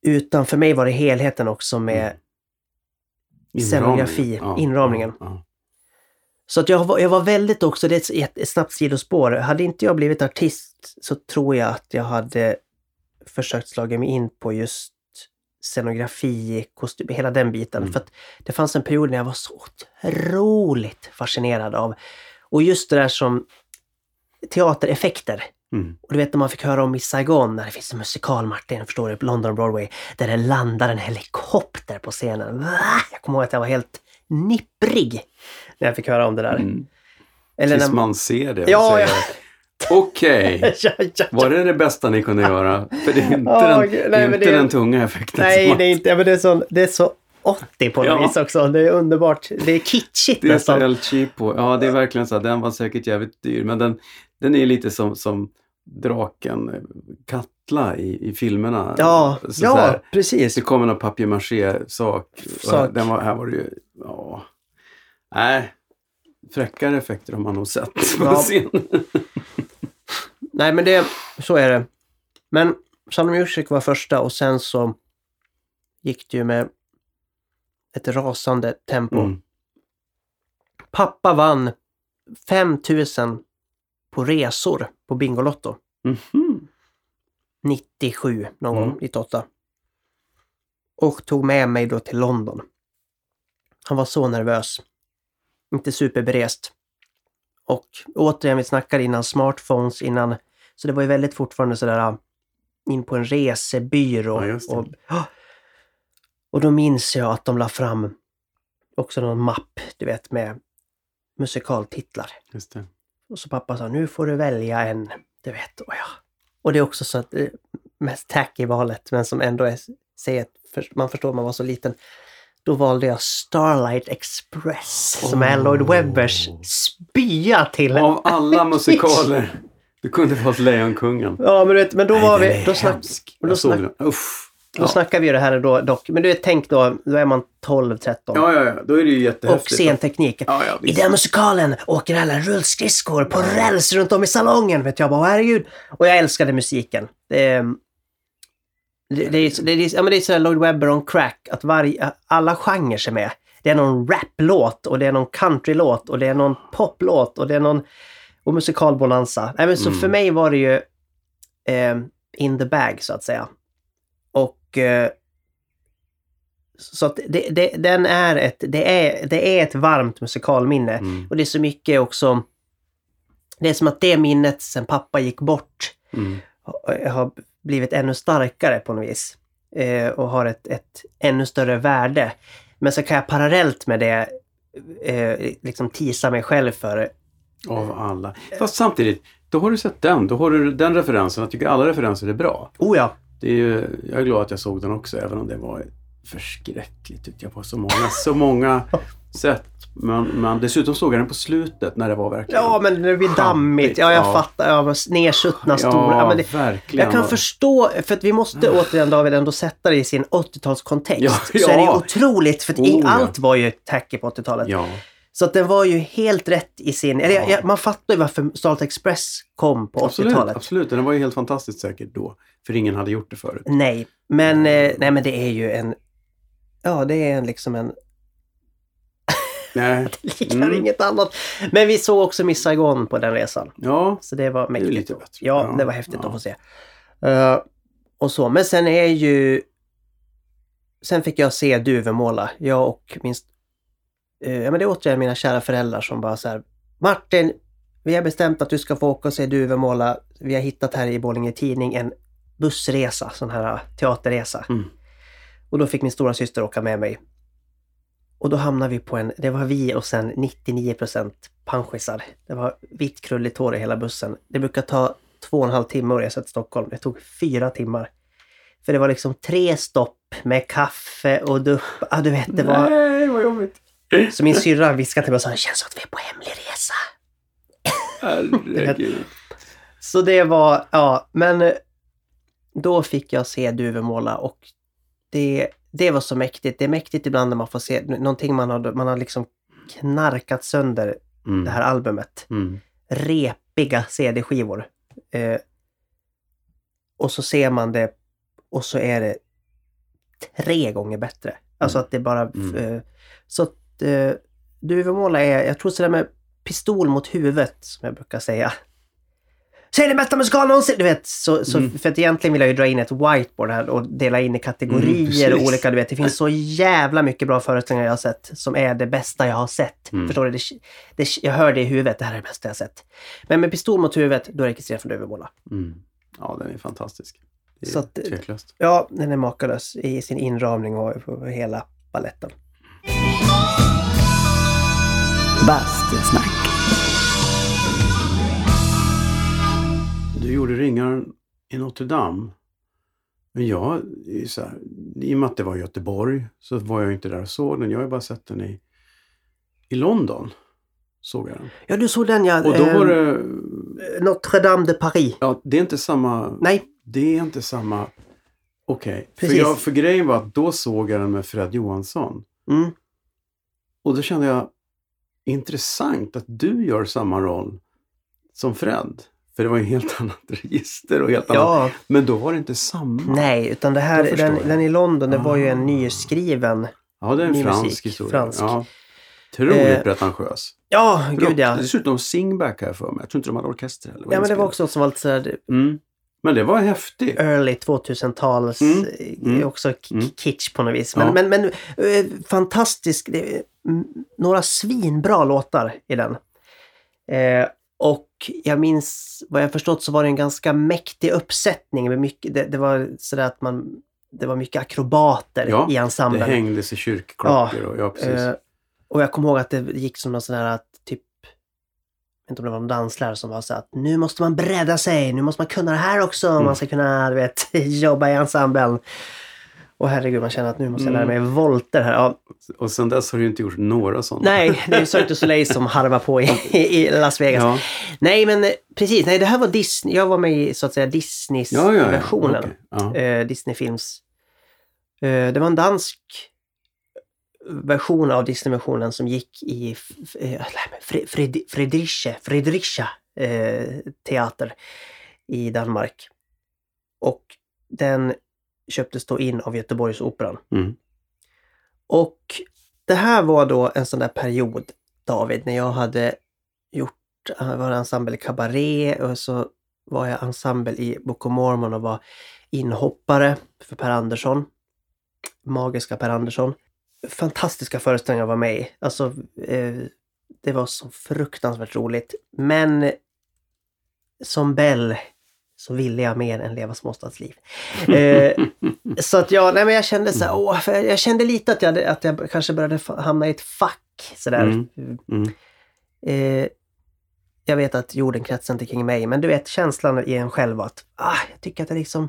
A: Utan för mig var det helheten också med
C: Mm.
A: Scenografi,
C: Ja,
A: inramningen.
C: Ja,
A: Så att jag, var, jag var väldigt också, det är ett, ett snabbt sidospår. Hade inte jag blivit artist så tror jag att jag hade försökt slå mig in på just scenografi, kostym, hela den biten.
C: Mm.
A: För att det fanns en period när jag var så otroligt fascinerad av, och just det där som teatereffekter.
C: Mm.
A: Och du vet när man fick höra om Miss Saigon, när det finns en musikal, Martin, förstår du, på London Broadway, där det landar en helikopter på scenen. Jag kommer ihåg att jag var helt nipprig när jag fick höra om det där.
C: Mm.
A: Eller
C: Tills
A: när...
C: man ser det
A: Ja, ja.
C: Okej,
A: ja.
C: var det det bästa ni kunde göra? För det är inte,
A: Åh,
C: den,
A: gud,
C: det
A: nej,
C: är inte
A: det-
C: den tunga effekten.
A: Nej, det är inte, men det är så, det är så 80 på något
C: Ja.
A: vis också. Det är underbart. Det är kitschigt
C: Det är så
A: nästan.
C: El Cheapo. Ja, det är verkligen så. Den var säkert jävligt dyr, men den, den är lite som, som draken Katla i, i filmerna.
A: Ja,
C: Så
A: ja
C: här,
A: precis.
C: det kommer någon papier-maché-sak.
A: Sak.
C: Den var, här var det ju, ja. Nej, fräckare effekter har man nog sett på
A: Ja.
C: scen.
A: Nej, men det, så är det. Men of Music var första och sen så gick det ju med ett rasande tempo.
C: Mm.
A: Pappa vann 5000 på resor på Bingolotto.
C: Mhm.
A: 97 någon
C: Mm.
A: gång, 98. Och tog med mig då till London. Han var så nervös. Inte superberest. Och återigen, vi snackade innan smartphones, innan... Så det var ju väldigt fortfarande sådär äh, in på en resebyrå.
C: Ja.
A: Och, Ja. och då minns jag att de la fram också någon mapp, du vet, med musikaltitlar.
C: Just det.
A: Och så pappa sa, nu får du välja en, du vet. Och, ja. och det är också så att eh, mest tacky valet, men som ändå är, säger att man förstår man var så liten. Då valde jag Starlight Express, som är Lloyd Webbers spya till...
C: Av alla musikaler, du kunde valt Lejonkungen.
A: Ja, men du vet, men då var vi... Då, snack, och då snack-.
C: Uff.
A: då
C: Ja.
A: snackar vi ju det här då dock. Men du vet, tänk då, då är man 12, 13.
C: Ja, ja, ja, då är det ju
A: och
C: jättehäftigt.
A: scenteknik.
C: Ja, ja,
A: I den musikalen åker alla rullskridskor på räls runt om i salongen. Vet jag bara, herregud. Och jag älskade musiken. Det, det, det, är, det, är, ja, men det är sådär Lloyd Webber on crack, att varje, alla genrer är med. Det är någon raplåt och det är någon countrylåt och det är någon poplåt och det är någon och musikalbonanza. Nej, men så
C: Mm.
A: för mig var det ju eh, in the bag så att säga. Och eh, så att det, det, den är ett, det, är, det är ett varmt musikalminne.
C: Mm,
A: Och det är så mycket också... Det är som att det minnet sen pappa gick bort
C: mm.
A: har- har blivit ännu starkare på något vis. Eh, och har ett, ett ännu större värde. Men så kan jag parallellt med det eh, liksom tisa mig själv för...
C: Av alla. Fast samtidigt, då har du sett den. Då har du den referensen. Jag tycker alla referenser är bra.
A: Oh ja!
C: Det är ju, jag är glad att jag såg den också, även om det var förskräckligt tyckte jag på så många, så många sätt. Men, men dessutom såg jag den på slutet när det var verkligen...
A: Ja, men det blir dammigt. Ja, jag
C: Ja.
A: fattar. Ja, nersuttna
C: ja,
A: stora. Ja, men det,
C: verkligen.
A: jag kan förstå, för att vi måste återigen David ändå sätta det i sin 80-talskontext.
C: Ja,
A: Så är det
C: ja.
A: otroligt, för att
C: Oh, ja.
A: allt var ju tacky på 80-talet.
C: Ja,
A: Så att den var ju helt rätt i sin... Eller,
C: Ja.
A: jag, man fattar ju varför Starlight Express kom på
C: absolut.
A: 80-talet.
C: absolut. Den var ju helt fantastiskt säkert då. För ingen hade gjort det förut.
A: Nej, men, eh, nej, men det är ju en... Ja, det är en, liksom en...
C: Nej.
A: Det liknar
C: Mm.
A: inget annat. Men vi såg också Miss Saigon på den resan.
C: Ja,
A: Så det var mäktigt.
C: lite bättre.
A: Ja,
C: Ja,
A: det var häftigt
C: ja.
A: att få se. Eh, och så, men sen är ju... Sen fick jag se Duvemåla. Jag och min... Uh, ja, men det är återigen mina kära föräldrar som bara så här... Martin, vi har bestämt att du ska få åka och se Duvemåla. Vi har hittat här i Borlänge Tidning en bussresa, sån här teaterresa.
C: Mm.
A: Och då fick min stora syster åka med mig. Och då hamnade vi på en, det var vi och sen 99% panschisar. Det var vitt krulligt hår i hela bussen. Det brukar ta två och en halv timme att resa till Stockholm. Det tog fyra timmar. För det var liksom tre stopp med kaffe och dupp. Ja, du vet, det var...
C: Nej, vad jobbigt.
A: Så min syrra viskade till mig och sa, det känns som att vi är på hemlig resa.
C: Herregud.
A: Så det var, ja, men då fick jag se Duvemåla och det, det var så mäktigt. Det är mäktigt ibland när man får se någonting man har, man har liksom knarkat sönder
C: Mm.
A: det här albumet.
C: Mm.
A: Repiga CD-skivor. Eh, och så ser man det och så är det tre gånger bättre. Alltså
C: Mm.
A: att det bara...
C: Mm.
A: Eh, så att, eh, Duvemåla är, jag tror sådär med pistol mot huvudet, som jag brukar säga. Säg det bästa musikal någonsin! Du vet, så, så,
C: Mm.
A: för att egentligen vill jag ju dra in ett whiteboard här och dela in i kategorier
C: Mm,
A: och olika, du vet. Det finns så jävla mycket bra föreställningar jag har sett som är det bästa jag har sett.
C: Mm.
A: Förstår du? Det, det, jag hör det i huvudet, det här är det bästa jag har sett. Men med pistol mot huvudet, då är det Kristina från Duvemåla.
C: Mm. Ja, den är fantastisk. Det är
A: Så att-
C: tveklöst.
A: Ja, den är makalös i sin inramning och på hela balletten.
B: Bastusnack.
C: Du gjorde Ringaren i Notre Dame. Men jag, så här, i och med att det var Göteborg så var jag inte där och såg den. Jag har bara sett den i, i London. Såg jag den.
A: Ja, du såg den ja.
C: Och då var det...
A: Notre Dame de Paris.
C: Ja, det är inte samma...
A: Nej,
C: Det är inte samma... Okej. För,
A: Precis.
C: jag, för grejen var att då såg jag den med Fred Johansson.
A: mm.
C: Och då kände jag, intressant att du gör samma roll som Fred. För det var ju helt annat register och helt annat.
A: ja,
C: Men då var det inte samma.
A: nej, utan det här, den, den i London, det var ju en
C: Ah.
A: nyskriven.
C: Ja, det är en fransk
A: musik,
C: historia.
A: fransk.
C: Ja. Otroligt
A: Eh,
C: pretentiös.
A: Ja,
C: För
A: gud
C: de-
A: ja.
C: Dessutom singback här för mig. Jag tror inte de hade orkester heller.
A: Ja, men det var också något som var lite sådär
C: Mm. Men det var häftigt.
A: early 2000-tals,
C: Mm,
A: eh,
C: mm,
A: också
C: mm.
A: kitsch på något vis. Men,
C: Ja.
A: men, men eh, fantastisk, några svinbra låtar i den. Eh, och jag minns, vad jag förstått så var det en ganska mäktig uppsättning. Med mycket, det, det var sådär att man, det var mycket akrobater
C: Ja,
A: i
C: Det
A: ensemblen.
C: hängdes i kyrkklockor. och, ja, precis.
A: Eh, och jag kommer ihåg att det gick som någon sån här att typ, jag vet inte om det var någon danslärare som var så att nu måste man bredda sig, nu måste man kunna det här också om
C: Mm.
A: man ska kunna, du vet, jobba i ensemblen. Och herregud, man känner att nu måste jag lära mig
C: Mm.
A: volter här. Ja,
C: Och sen dess har du inte gjort några sådana.
A: nej, det är Cirque du Soleil som harvar på i, i Las Vegas.
C: Ja,
A: Nej, men eh, precis, nej det här var Disney, jag var med i så att säga Disneys
C: ja,
A: versionen.
C: Ja.
A: eh, Disney-films. Eh, det var en dansk version av Disney-versionen som gick i eh, Fred, Fredricia, Fredricia eh, teater i Danmark. Och den köptes då in av Göteborgsoperan.
C: Mm.
A: Och det här var då en sån där period, David, när jag hade gjort, jag var ensemble i Cabaret och så var jag ensemble i Book of Mormon och var inhoppare för Per Andersson. Magiska Per Andersson. Fantastiska föreställningar var med i. Alltså, eh, det var så fruktansvärt roligt. Men som Bell så ville jag mer än leva småstadsliv. Eh, så att jag, nej men jag kände så här, åh, jag, jag kände lite att jag, att jag kanske började hamna i ett fack sådär.
C: Mm. Mm.
A: Eh, jag vet att jorden kretsar inte kring mig, men du vet känslan i en själv att ah, jag tycker att det liksom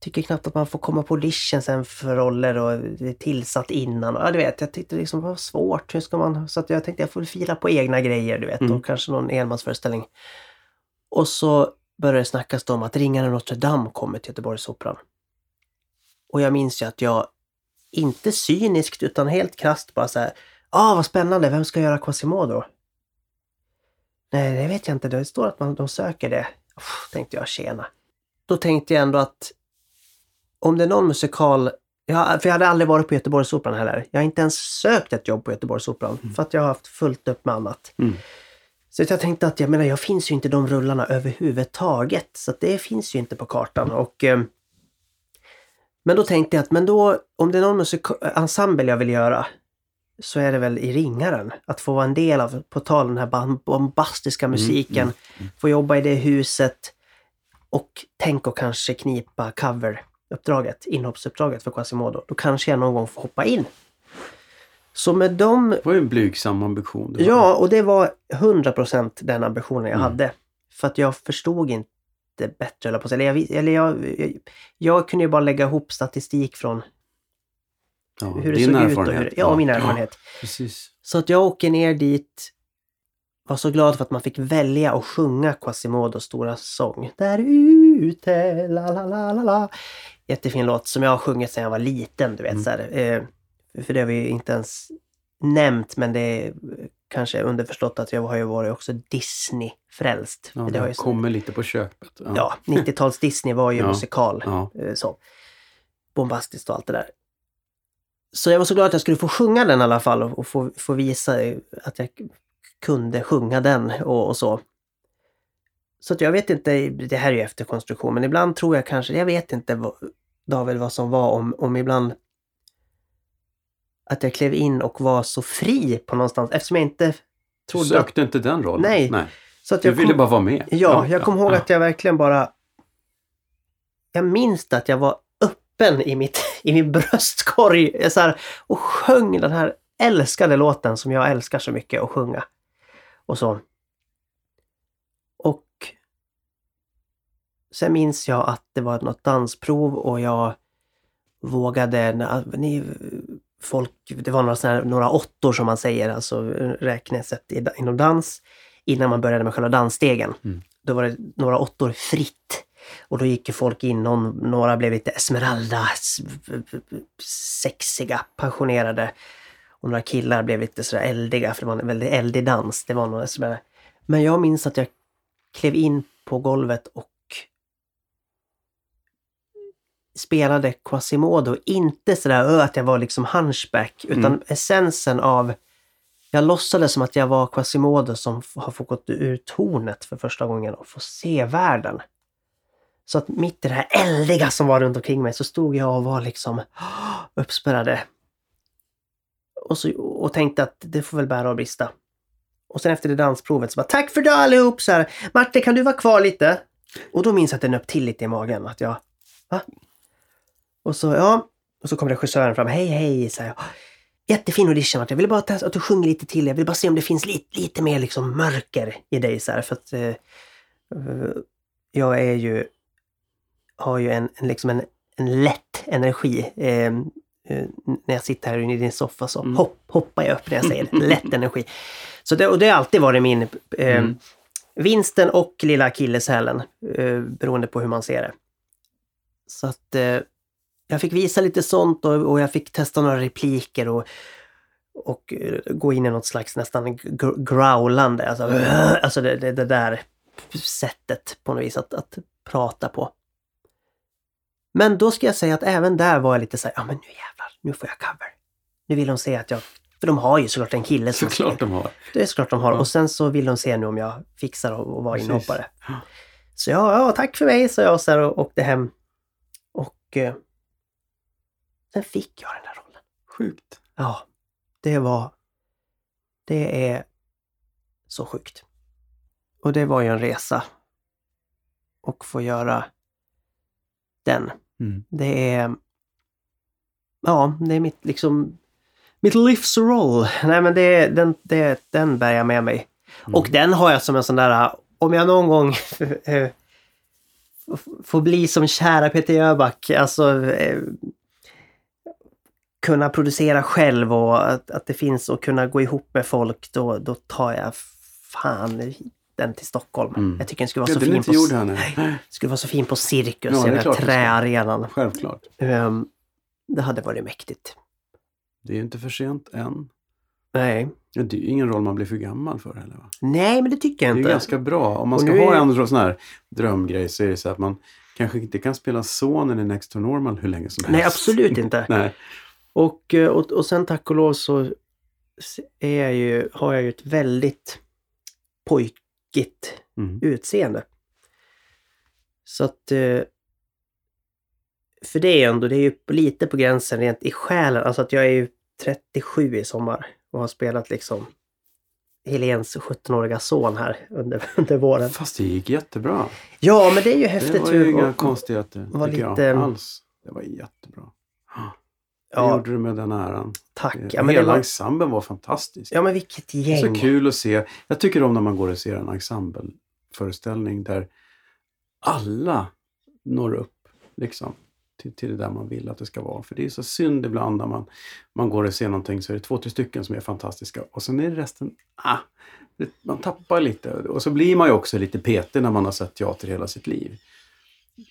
A: tycker knappt att man får komma på audition sen för roller och det är tillsatt innan. Ja, du vet, jag tyckte det liksom var svårt. Hur ska man... Så att jag tänkte jag får fila på egna grejer, du vet,
C: Mm.
A: och kanske någon enmansföreställning. Och så började snackas om att Ringaren Notre Dame kommer till Göteborgsoperan. Och jag minns ju att jag, inte cyniskt utan helt krasst bara så här, ah vad spännande, vem ska göra Quasimodo? Nej, det vet jag inte. Det står att man, de söker det. Uff, tänkte jag, tjena. Då tänkte jag ändå att om det är någon musikal Ja, för jag hade aldrig varit på Göteborgsoperan heller. Jag har inte ens sökt ett jobb på Göteborgsoperan för att jag har haft fullt upp med annat.
C: Mm.
A: Så jag tänkte att jag menar, jag finns ju inte de rullarna överhuvudtaget. Så det finns ju inte på kartan. Och, eh, men då tänkte jag att men då, om det är någon ensemble jag vill göra så är det väl i Ringaren. Att få vara en del av, på tal den här bombastiska musiken,
C: mm, mm.
A: få jobba i det huset och tänk att kanske knipa coveruppdraget, inhoppsuppdraget för Quasimodo. Då kanske jag någon gång får hoppa in. Så med de
C: Det var ju en blygsam ambition. du
A: Ja, och det var 100% den ambitionen jag
C: Mm.
A: hade. För att jag förstod inte bättre, eller på säga. Eller, jag, eller jag, jag, jag kunde ju bara lägga ihop statistik från
C: ja,
A: hur det såg ut och
C: erfarenhet.
A: hur, ja, min erfarenhet.
C: precis.
A: Så att jag åker ner dit, var så glad för att man fick välja att sjunga Quasimodos stora sång. Där ute, la la la la la. Jättefin låt som jag har sjungit sedan jag var liten, du vet.
C: Mm.
A: Så här, eh, för det har vi ju inte ens nämnt, men det är eh, kanske underförstått att jag har ju varit också Disney-frälst.
C: Ja,
A: det har ju,
C: kommer lite på köpet. Ja.
A: ja, 90-tals Disney var ju
C: Ja.
A: musikal.
C: Ja.
A: eh, Så. Bombastiskt och allt det där. så jag var så glad att jag skulle få sjunga den i alla fall och, få, få visa att jag kunde sjunga den och, och så. Så att jag vet inte, det här är ju efterkonstruktion, men ibland tror jag kanske, jag vet inte vad, David vad som var om, om ibland att jag klev in och var så fri på någonstans eftersom jag inte
C: Du
A: trodde...
C: sökte inte den rollen?
A: Nej.
C: Nej.
A: så att
C: Du
A: jag
C: ville
A: kom,
C: bara vara med?
A: Ja, jag kommer ihåg
C: ja.
A: att jag verkligen bara... Jag minns att jag var öppen i, mitt, i min bröstkorg jag så här, och sjöng den här älskade låten som jag älskar så mycket att sjunga. Och så. Och sen minns jag att det var något dansprov och jag vågade... Ni, folk, det var några, såna här, några åttor som man säger, alltså räknesätt inom dans, innan man började med själva dansstegen.
C: Mm.
A: Då var det några åttor fritt. Och då gick ju folk in, någon, några blev lite Esmeralda, sexiga, passionerade. Och några killar blev lite sådär eldiga, för det var en väldigt eldig dans. Det var sådär. Men jag minns att jag klev in på golvet och spelade Quasimodo. Inte sådär "Ö, att jag var liksom hunchback, utan
C: Mm.
A: essensen av... Jag låtsades som att jag var Quasimodo som har fått gått ur tornet för första gången och få se världen. Så att mitt i det här eldiga som var runt omkring mig så stod jag och var liksom uppspärrade. Och, så, och tänkte att det får väl bära och brista. Och sen efter det dansprovet så bara Tack för idag allihop! Så här, Martin kan du vara kvar lite? Och då minns jag att det nöp till lite i magen. Att jag... Va? Och så, ja. Och så kom regissören fram. Hej, hej! Så här, Jättefin audition. Jag ville bara testa att du sjunger lite till. Jag vill bara se om det finns lite, lite mer liksom mörker i dig. Så här, för att eh, eh, jag är ju... Har ju en, en, liksom en, en lätt energi. Eh, eh, när jag sitter här i din soffa så
C: Mm.
A: hopp, hoppar jag upp när jag säger det. Lätt energi. Så det, och det har alltid varit min... Eh,
C: Mm.
A: Vinsten och lilla akilleshälen, eh, beroende på hur man ser det. Så att eh, jag fick visa lite sånt och, och jag fick testa några repliker och, och eh, gå in i något slags nästan gr- growlande, alltså, alltså det, det, det där sättet på något vis att, att prata på. Men då ska jag säga att även där var jag lite så här, ja men nu jävlar, nu får jag cover. Nu vill de se att jag, för de har ju såklart en kille som
C: Såklart de har.
A: det är såklart de har.
C: Ja.
A: Och sen så vill de se nu om jag fixar och, och vara
C: Precis.
A: inhoppare. Så ja, ja, tack för mig, sa jag så här och åkte hem. Och eh, sen fick jag den där rollen.
C: Sjukt.
A: Ja, det var... Det är så sjukt. Och det var ju en resa. Och få göra den.
C: Mm.
A: Det är... Ja, det är mitt liksom... Mitt livs roll. Nej men det, den, det, den bär jag med mig.
C: Mm.
A: Och den har jag som en sån där... Om jag någon gång eh, får bli som kära Peter Jöback, alltså eh, kunna producera själv och att, att det finns och kunna gå ihop med folk, då, då tar jag fan den till Stockholm.
C: Mm.
A: Jag tycker den skulle vara
C: Ja,
A: så
C: den
A: fin
C: inte
A: på. Nej. skulle vara så fin på Cirkus,
C: Ja,
A: den här
C: ska.
A: träarenan.
C: Självklart.
A: Ehm, det hade varit mäktigt.
C: Det är inte för sent än.
A: Nej.
C: Ja, det är ju ingen roll man blir för gammal för heller. Va?
A: Nej, men det tycker jag
C: Det är
A: inte.
C: ganska bra. Om man ska ha
A: är-
C: en sån här drömgrej så är det så att man kanske inte kan spela sonen i Next to Normal hur länge som helst.
A: Nej, absolut inte.
C: Nej.
A: Och, eh, och, och sen tack och lov så är jag ju, har jag ju ett väldigt pojkigt
C: Mm.
A: utseende. Så att... eh, För det är ändå, det är ju lite på gränsen rent i själen. Alltså att jag är ju 37 i sommar och har spelat liksom Helens 17-åriga son här under, under våren.
C: Fast det gick jättebra.
A: Ja, men det är ju
C: Det
A: häftigt
C: var ju inga konstigheter.
A: var
C: tycker
A: lite-
C: jag alls. Det var jättebra. Det
A: Ja,
C: gjorde du med den äran.
A: tack.
C: Ja,
A: Ja, men
C: Hela
A: var,
C: ensemblen var fantastisk.
A: ja, men vilket
C: Så
A: gäng.
C: kul att se. Jag tycker om när man går och ser en ensembleföreställning där alla når upp liksom, till, till det där man vill att det ska vara. För det är så synd ibland när man, man går och ser någonting så är det två, tre stycken som är fantastiska och sen är det resten, ah, det, man tappar lite. Och så blir man ju också lite petig när man har sett teater hela sitt liv.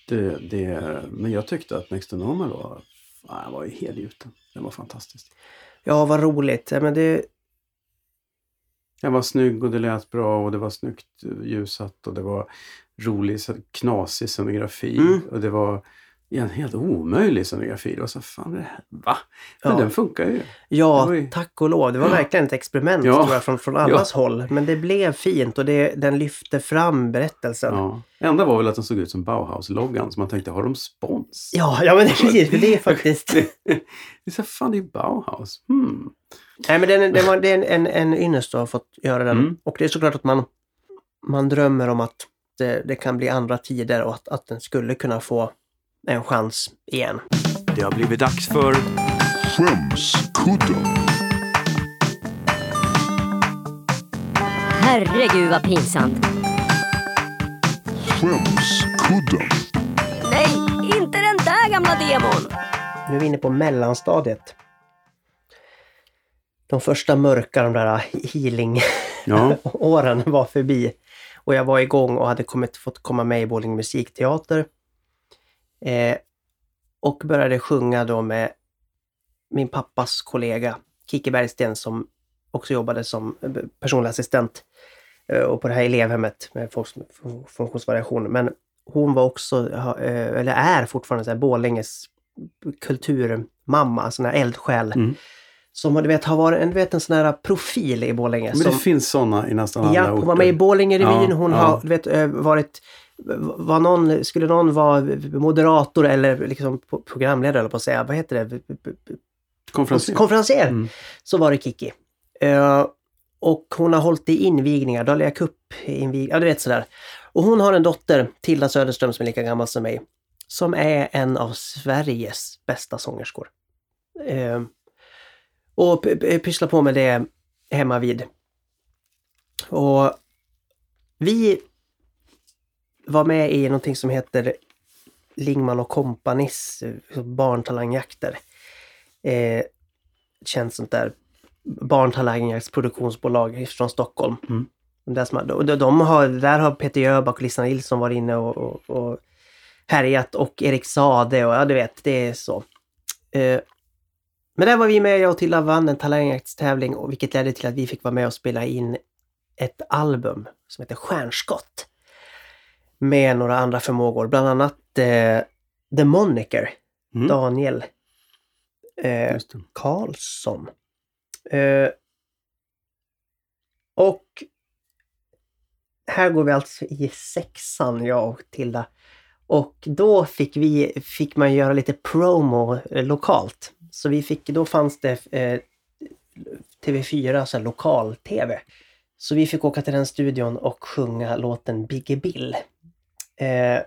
C: Det, det, men jag tyckte att Next to Normal var, ah, jag var ju helgjuten. Den var fantastisk.
A: Ja, vad roligt. Ja, men det,
C: Den var snygg och det lät bra och det var snyggt eh, ljussatt och det var rolig, så- knasig scenografi.
A: Mm.
C: Och det var i en helt omöjlig scenografi. Det var så fan, det här, va? Men
A: Ja.
C: den funkar ju.
A: Ja,
C: Oj.
A: tack och lov. Det var verkligen ett experiment
C: Ja.
A: tror jag, från, från allas håll. Men det blev fint och det, den lyfte fram berättelsen. Ja,
C: Ja. Enda var väl att den såg ut som Bauhaus-loggan. Så man tänkte, har de spons?
A: ja, men precis. För det är faktiskt...
C: det är så fan, det är Bauhaus. Hmm.
A: Nej, men den, den var, det är en, en, en ynnest att ha fått göra den.
C: Mm.
A: Och det är såklart att man, man drömmer om att det, det kan bli andra tider och att, att den skulle kunna få en chans igen.
C: Det har blivit dags för
D: Skämskudden.
E: Herregud vad pinsamt.
D: Skämskudden.
E: Nej, inte den där gamla demon!
A: Nu är vi inne på mellanstadiet. De första mörka, de där healing-åren
C: Ja,
A: var förbi. Och jag var igång och hade kommit, fått komma med i Borlänge musikteater. Eh, och började sjunga då med min pappas kollega Kiki Bergsten som också jobbade som personlig assistent eh, och på det här elevhemmet med folks med funktionsvariation. Men hon var också, eh, eller är fortfarande så här Borlänges kulturmamma, sån här eldsjäl.
C: Mm.
A: Som du vet, har varit en, du vet, en sån här profil i Borlänge.
C: men det
A: som,
C: finns sådana i nästan alla
A: Ja,
C: orter.
A: hon var med i Borlängerevyn.
C: Ja,
A: hon
C: ja.
A: har du vet, eh, varit... Var någon, skulle någon vara moderator eller liksom programledare, eller på att säga, vad heter det?
C: Konferenser.
A: Konferenser!
C: Mm.
A: Så var det Kiki. Eh, och hon har hållit i invigningar, Dahlia Cup invig, ja du vet sådär. Och hon har en dotter, Tilda Söderström, som är lika gammal som mig. Som är en av Sveriges bästa sångerskor. Eh, och p- p- pysslar på med det hemma vid. Och vi var med i någonting som heter Lingman och Companys eh, barntalangjakter. Eh, känns sånt där barntalangjakts produktionsbolag från Stockholm.
C: Mm.
A: Där, som, de, de har, där har Peter Jöback och Lisa Nilsson varit inne och, och, och härjat och Erik Sade och ja du vet, det är så. Eh, men där var vi med, jag och Tilla vann en talangjaktstävling vilket ledde till att vi fick vara med och spela in ett album som heter Stjärnskott. Med några andra förmågor, bland annat eh, The Moniker,
C: Mm.
A: Daniel eh. Karlsson. Eh, och här går vi alltså i sexan, jag och Tilda. Och då fick vi, fick man göra lite promo eh, lokalt. Så vi fick, då fanns det eh, TV4, så här lokal-TV. Så vi fick åka till den studion och sjunga låten Biggie Bill. Eh,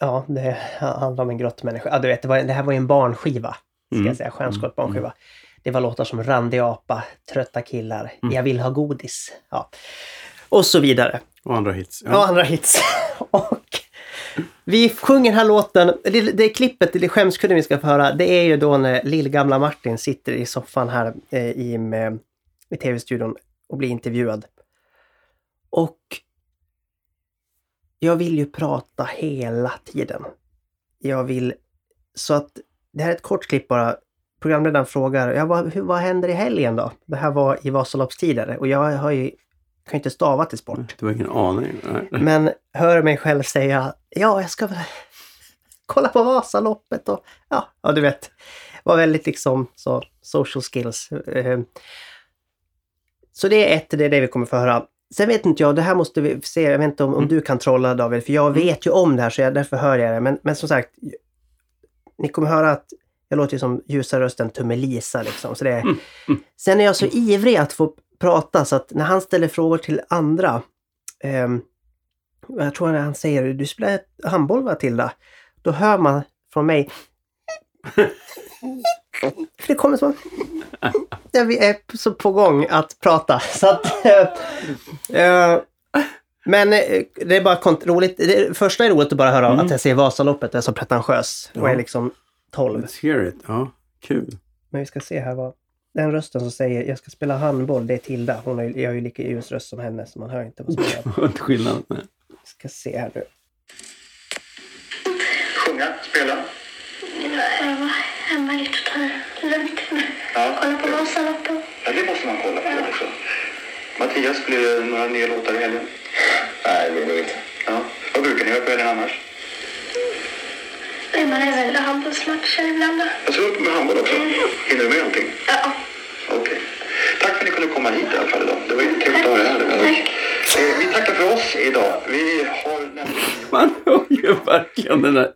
A: ja, det handlar om en grottmänniska. Ja, du vet, det, var, det här var ju en barnskiva. Ska
C: Mm.
A: jag säga, stjärnskott barnskiva. Det var låtar som Randig apa, Trötta killar,
C: Mm.
A: Jag vill ha godis. Ja. Och så vidare.
C: Och andra hits.
A: Ja, andra hits. och vi sjunger den här låten. Det, det klippet, det skämskudden vi ska få höra, det är ju då när lillgamla Martin sitter i soffan här eh, i, med, i tv-studion och blir intervjuad. Och jag vill ju prata hela tiden. Jag vill... Så att det här är ett kort klipp bara. Programledaren frågar, ja, vad, hur, vad händer i helgen då? Det här var i Vasaloppstider och jag har ju, kan ju inte stava till sport.
C: Du har ingen aning. Nej.
A: Men hör mig själv säga, ja, jag ska väl kolla på Vasaloppet och ja, ja du vet. Var väldigt liksom så social skills. Eh, Så det är ett, det är det vi kommer få höra. Sen vet inte jag, det här måste vi se, jag vet inte om, om du kan trolla David, för jag vet ju om det här så jag, därför hör jag det. Men, men som sagt, ni kommer höra att jag låter ju som ljusa rösten Tummelisa liksom. Så det är, Sen är jag så ivrig att få prata så att när han ställer frågor till andra ehm, jag tror när han säger du spelar handboll va Tilda? Då hör man från mig För det kommer så ja, vi är så på gång att prata. Så att, eh, eh, men eh, det är bara kont- roligt. Det första är roligt att bara höra
C: Mm.
A: att jag ser Vasaloppet, jag är så pretentiös och
C: Ja.
A: är liksom 12.
C: Let's hear it. Ja, kul.
A: Men vi ska se här vad... Den rösten som säger jag ska spela handboll, det är Tilda. Hon har, ju- jag har ju lika ljus röst som henne så man hör inte vad som är.
C: Vad inte skillnad. Nej.
A: Vi ska se här nu.
F: Sjunga, spela.
G: Var hemma lite och ta det lugnt.
F: Ja.
G: Kolla på Vasaloppet.
F: Ja, det måste man kolla på också. Mattias, blir det några nya låtar i helgen? Nej, det blir det inte. Ja. Vad brukar ni göra på helgen annars?
G: Man är väl handbollsmatcher ibland. då.
F: Jag ska upp med handboll också. Hinner du med allting?
G: Ja.
F: Okej. Tack för att ni kunde komma hit i alla fall idag. Det var ju trevligt att ha er här.
G: Tack.
F: Eh, Vi tackar för oss idag. Vi har nämligen...
C: Man hör ju verkligen den där...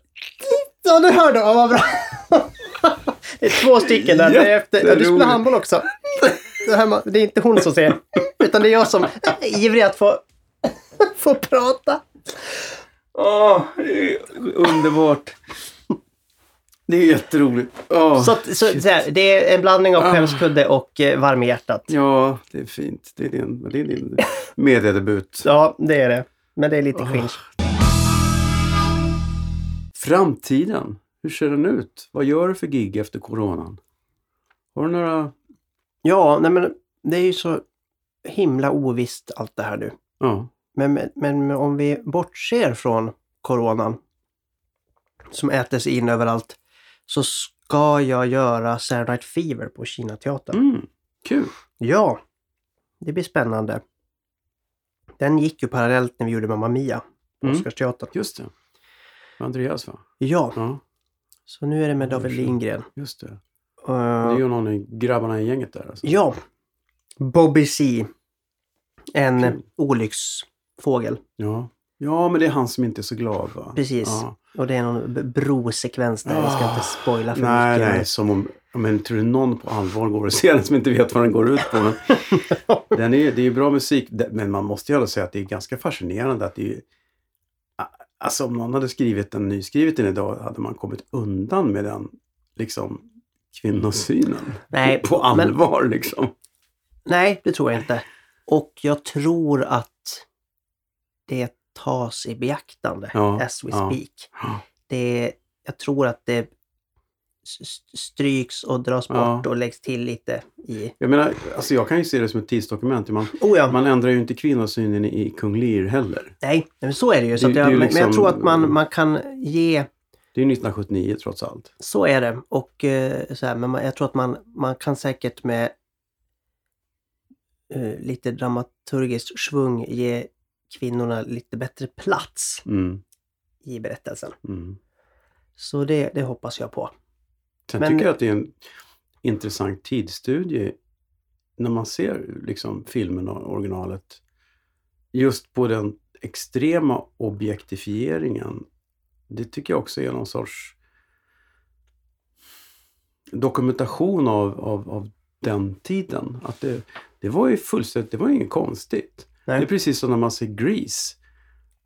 A: Ja, du hörde. Ja, vad bra. Det är två stycken där. Det är efter, ja, du spelar handboll också. Det, här, det är inte hon som ser. Utan det är jag som är ivrig att få, få prata.
C: Åh, är underbart. Det är jätteroligt. Åh,
A: Så, så, så här, det är en blandning av
C: Ah.
A: skämskudde och eh, varmhjärtat.
C: Ja, det är fint. Det är din, det är din mediedebut.
A: Ja, det är det. Men det är lite cringe.
C: Framtiden, hur ser den ut? Vad gör du för gig efter coronan? Har du några...
A: Ja, nej men det är ju så himla ovisst allt det här nu.
C: Ja.
A: Men, men, men om vi bortser från coronan som äter sig in överallt så ska jag göra Saturday Night Fever på Kinateatern.
C: Mm, kul.
A: Ja, det blir spännande. Den gick ju parallellt när vi gjorde Mamma Mia på
C: Mm.
A: Oscarsteatern.
C: Just det. Andreas va?
A: Ja,
C: Ja,
A: så nu är det med David Lindgren.
C: just det.
A: Uh,
C: Det är ju någon i grabbarna i gänget där. Alltså.
A: ja, Bobby C. En
C: Kul.
A: olycksfågel.
C: Ja. ja, men det är han som inte är så glad va?
A: Precis.
C: Ja.
A: Och det är någon brosekvens där. Jag ska inte spoila för
C: Nej,
A: mycket.
C: nej, som om... Men tror du någon på allvar går och ser den som inte vet vad den går ut på? Men den är, det är ju bra musik, men man måste ju ändå säga att det är ganska fascinerande att det är... Alltså om någon hade skrivit den, nyskrivit den idag, hade man kommit undan med den liksom kvinnosynen.
A: Nej,
C: på, allvar liksom.
A: Nej, det tror jag inte. Och jag tror att det tas i beaktande
C: Ja,
A: as we
C: ja.
A: speak. Det, jag tror att det stryks och dras
C: Ja.
A: bort och läggs till lite i...
C: Jag menar, alltså jag kan ju se det som ett tidsdokument. Man,
A: Oh ja,
C: man ändrar ju inte kvinnosynen i, i Kung Lear heller.
A: nej, men så är det ju. Så
C: Det- det
A: jag,
C: ju
A: men- Men jag
C: liksom-
A: tror att man, man kan ge...
C: Det är ju 1979 trots allt.
A: Så är det. Och eh, så här, men jag tror att man, man kan säkert med eh, lite dramaturgiskt svung ge kvinnorna lite bättre plats
C: Mm,
A: i berättelsen.
C: mm.
A: Så det, det hoppas jag på.
C: Sen
A: Men-
C: tycker jag att det är en intressant tidsstudie när man ser liksom filmen och originalet. Just på den extrema objektifieringen. Det tycker jag också är någon sorts dokumentation av, av, av den tiden. Att det, det var ju fullständigt, det var ju inget konstigt.
A: Nej.
C: Det är precis som när man ser Grease.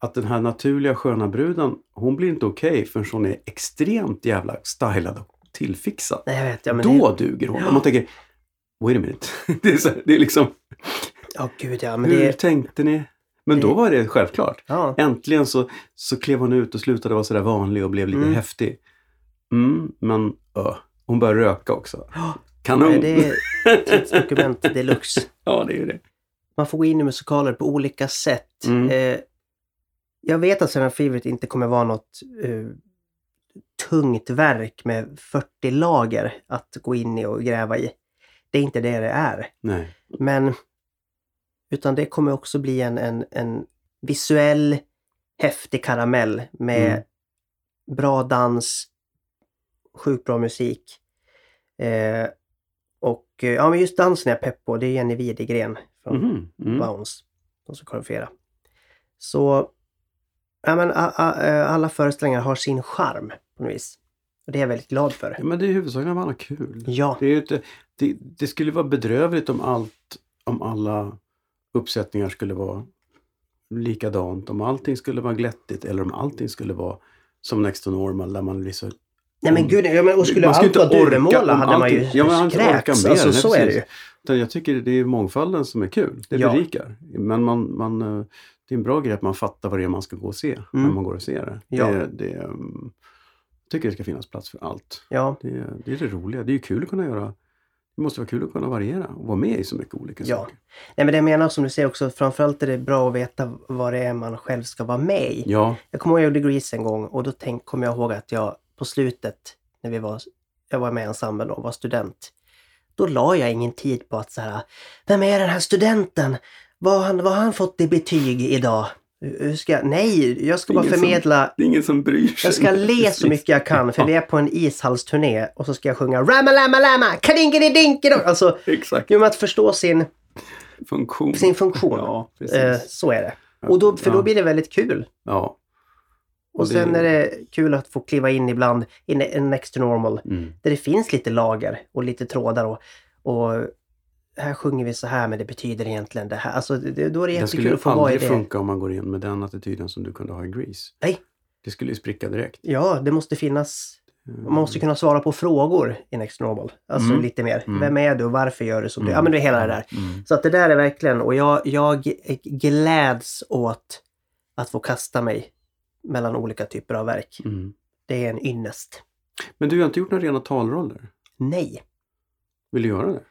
C: Att den här naturliga sköna bruden, hon blir inte okej förrän hon är extremt jävla stylad och tillfixad.
A: Nej, jag vet. Ja, men
C: Då
A: det,
C: duger hon. Om man tänker, wait a minute. det, är så, det är liksom,
A: ja, gud ja. Men
C: hur
A: det,
C: tänkte ni? Men då
A: det-
C: var det självklart.
A: ja,
C: Äntligen så, så klev hon ut och slutade vara sådär vanlig och blev lite
A: Mm.
C: häftig. Mm, men ö, hon började röka också. Kanon!
A: Nej, det är tidsdokument deluxe.
C: ja, det är ju det.
A: Man får gå in i musikaler på olika sätt.
C: Mm.
A: Eh, jag vet att Seven Fever inte kommer vara något eh, tungt verk med 40 lager att gå in i och gräva i. Det är inte det det är.
C: Nej.
A: Men utan det kommer också bli en, en, en visuell häftig karamell med
C: Mm.
A: bra dans, sjukt bra musik. Eh, och eh, ja, men just dansen är jag pepp på. Det är Jenny Widegren från
C: Mhm, mm.
A: Bounce. De som koreograferar. Så ja, men, a, a, eh, alla föreställningar har sin charm på något vis. Och det är jag väldigt glad för.
C: Ja, men det är huvudsakligen att man har kul.
A: Ja,
C: Det, är inte, det, det skulle vara bedrövligt om allt, om alla uppsättningar skulle vara likadant. Om allting skulle vara glättigt eller om allting skulle vara som Next to Normal där man blir så...
A: nej men gud, ja, men, och skulle
C: Man
A: allt vara duvemåla hade man ju
C: ja, man inte orkar
A: kräkts.
C: mer,
A: Alltså, så är det ju.
C: Utan jag tycker det är mångfalden som är kul. Det
A: Ja.
C: berikar. Men man, man, eh, det är en bra grej att man fattar vad det är man ska gå och se när
A: Mm.
C: man går och ser det.
A: Ja.
C: det, det mm, jag tycker det ska finnas plats för allt.
A: Ja,
C: Det, är- det är det roliga. Det är ju kul att kunna göra det måste vara kul att kunna variera och vara med i så mycket olika
A: Ja.
C: saker.
A: nej, men det jag menar som du säger också, framförallt är det bra att veta vad det är man själv ska vara med i.
C: Ja,
A: Jag kommer ihåg jag gjorde Grease en gång och då tänk, kommer jag ihåg att jag på slutet, när vi var, jag var med i ensemblen och var student, då la jag ingen tid på att så här, vem är den här studenten? Vad har han, vad har han fått i betyg idag? Hur ska jag? Nej, jag ska bara
C: Ingen som-
A: förmedla.
C: Det är ingen som bryr sig.
A: Jag ska le så mycket jag kan för vi är på en ishallsturné och så ska jag sjunga Rama Lama Lama Kadinkidi Alltså,
C: Exakt.
A: genom att förstå sin,
C: Funktion.
A: sin funktion.
C: Ja.
A: Eh, så är det. Och då, för då blir det väldigt kul.
C: Ja.
A: Och
C: det-
A: sen är det kul att få kliva in ibland i next to normal.
C: Mm.
A: Där det finns lite lager och lite trådar och, och här sjunger vi så här men det betyder egentligen det här. Alltså det, då är det jättekul
C: skulle
A: att få vara i
C: aldrig
A: det.
C: funka om man går in med den attityden som du kunde ha i Grease.
A: Nej.
C: Det skulle ju spricka direkt.
A: Ja, det måste finnas Man måste kunna svara på frågor i Next Normal. Alltså
C: Mm.
A: lite mer.
C: Mm.
A: Vem är du och varför gör du som du
C: Mm.
A: Ja men det är hela det där.
C: Mm.
A: Så att det där är verkligen, och jag, jag gläds åt att få kasta mig mellan olika typer av verk.
C: Mm.
A: Det är en ynnest.
C: Men du har inte gjort några rena talroller?
A: Nej.
C: Vill du göra det?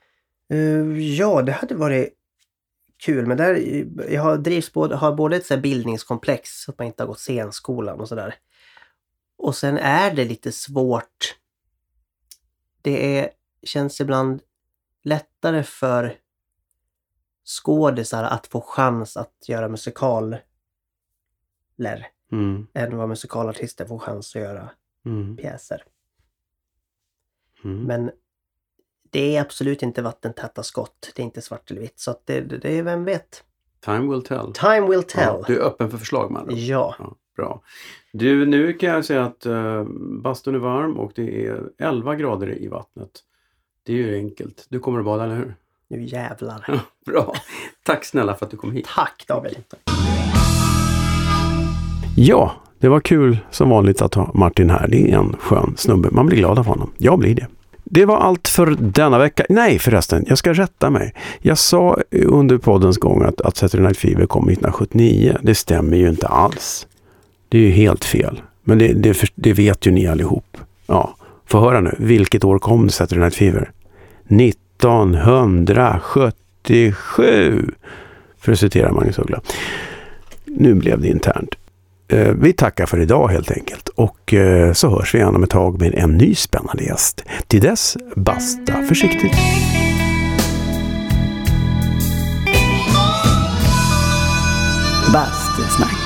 A: Eh, ja, det hade varit kul. Men där, jag har, drivs både, har både ett så här bildningskomplex, så att man inte har gått scenskolan och sådär. Och sen är det lite svårt. Det är, känns ibland lättare för skådisar att få chans att göra musikaler
C: Mm.
A: än vad musikalartister får chans att göra
C: Mm.
A: pjäser.
C: Mm.
A: Men det är absolut inte vattentäta skott. Det är inte svart eller vitt. Så att det, det, är, vem vet?
C: Time will tell.
A: Time will tell.
C: Ja, du är öppen för förslag man.
A: Ja.
C: Ja, bra. Du, nu kan jag säga att uh, bastun är varm och det är 11 grader i vattnet. Det är ju enkelt. Du kommer att bada, eller hur?
A: Nu jävlar.
C: Ja, bra. Tack snälla för att du kom hit.
A: Tack David.
C: Ja, det var kul som vanligt att ha Martin här. Det är en skön snubbe. Man blir glad av honom. Jag blir det. Det var allt för denna vecka. Nej förresten, jag ska rätta mig. Jag sa under poddens gång att, att Saturday Night Fever kom 1979. Det stämmer ju inte alls. Det är ju helt fel. Men det, det, det vet ju ni allihop. Ja, få höra nu. Vilket år kom Saturday Night Fever? 1977. För att citera Magnus Uggla. Nu blev det internt. Eh, vi tackar för idag helt enkelt och eh, så hörs vi igen om ett tag med en ny spännande gäst. Till dess, basta försiktigt.
B: Bastusnack.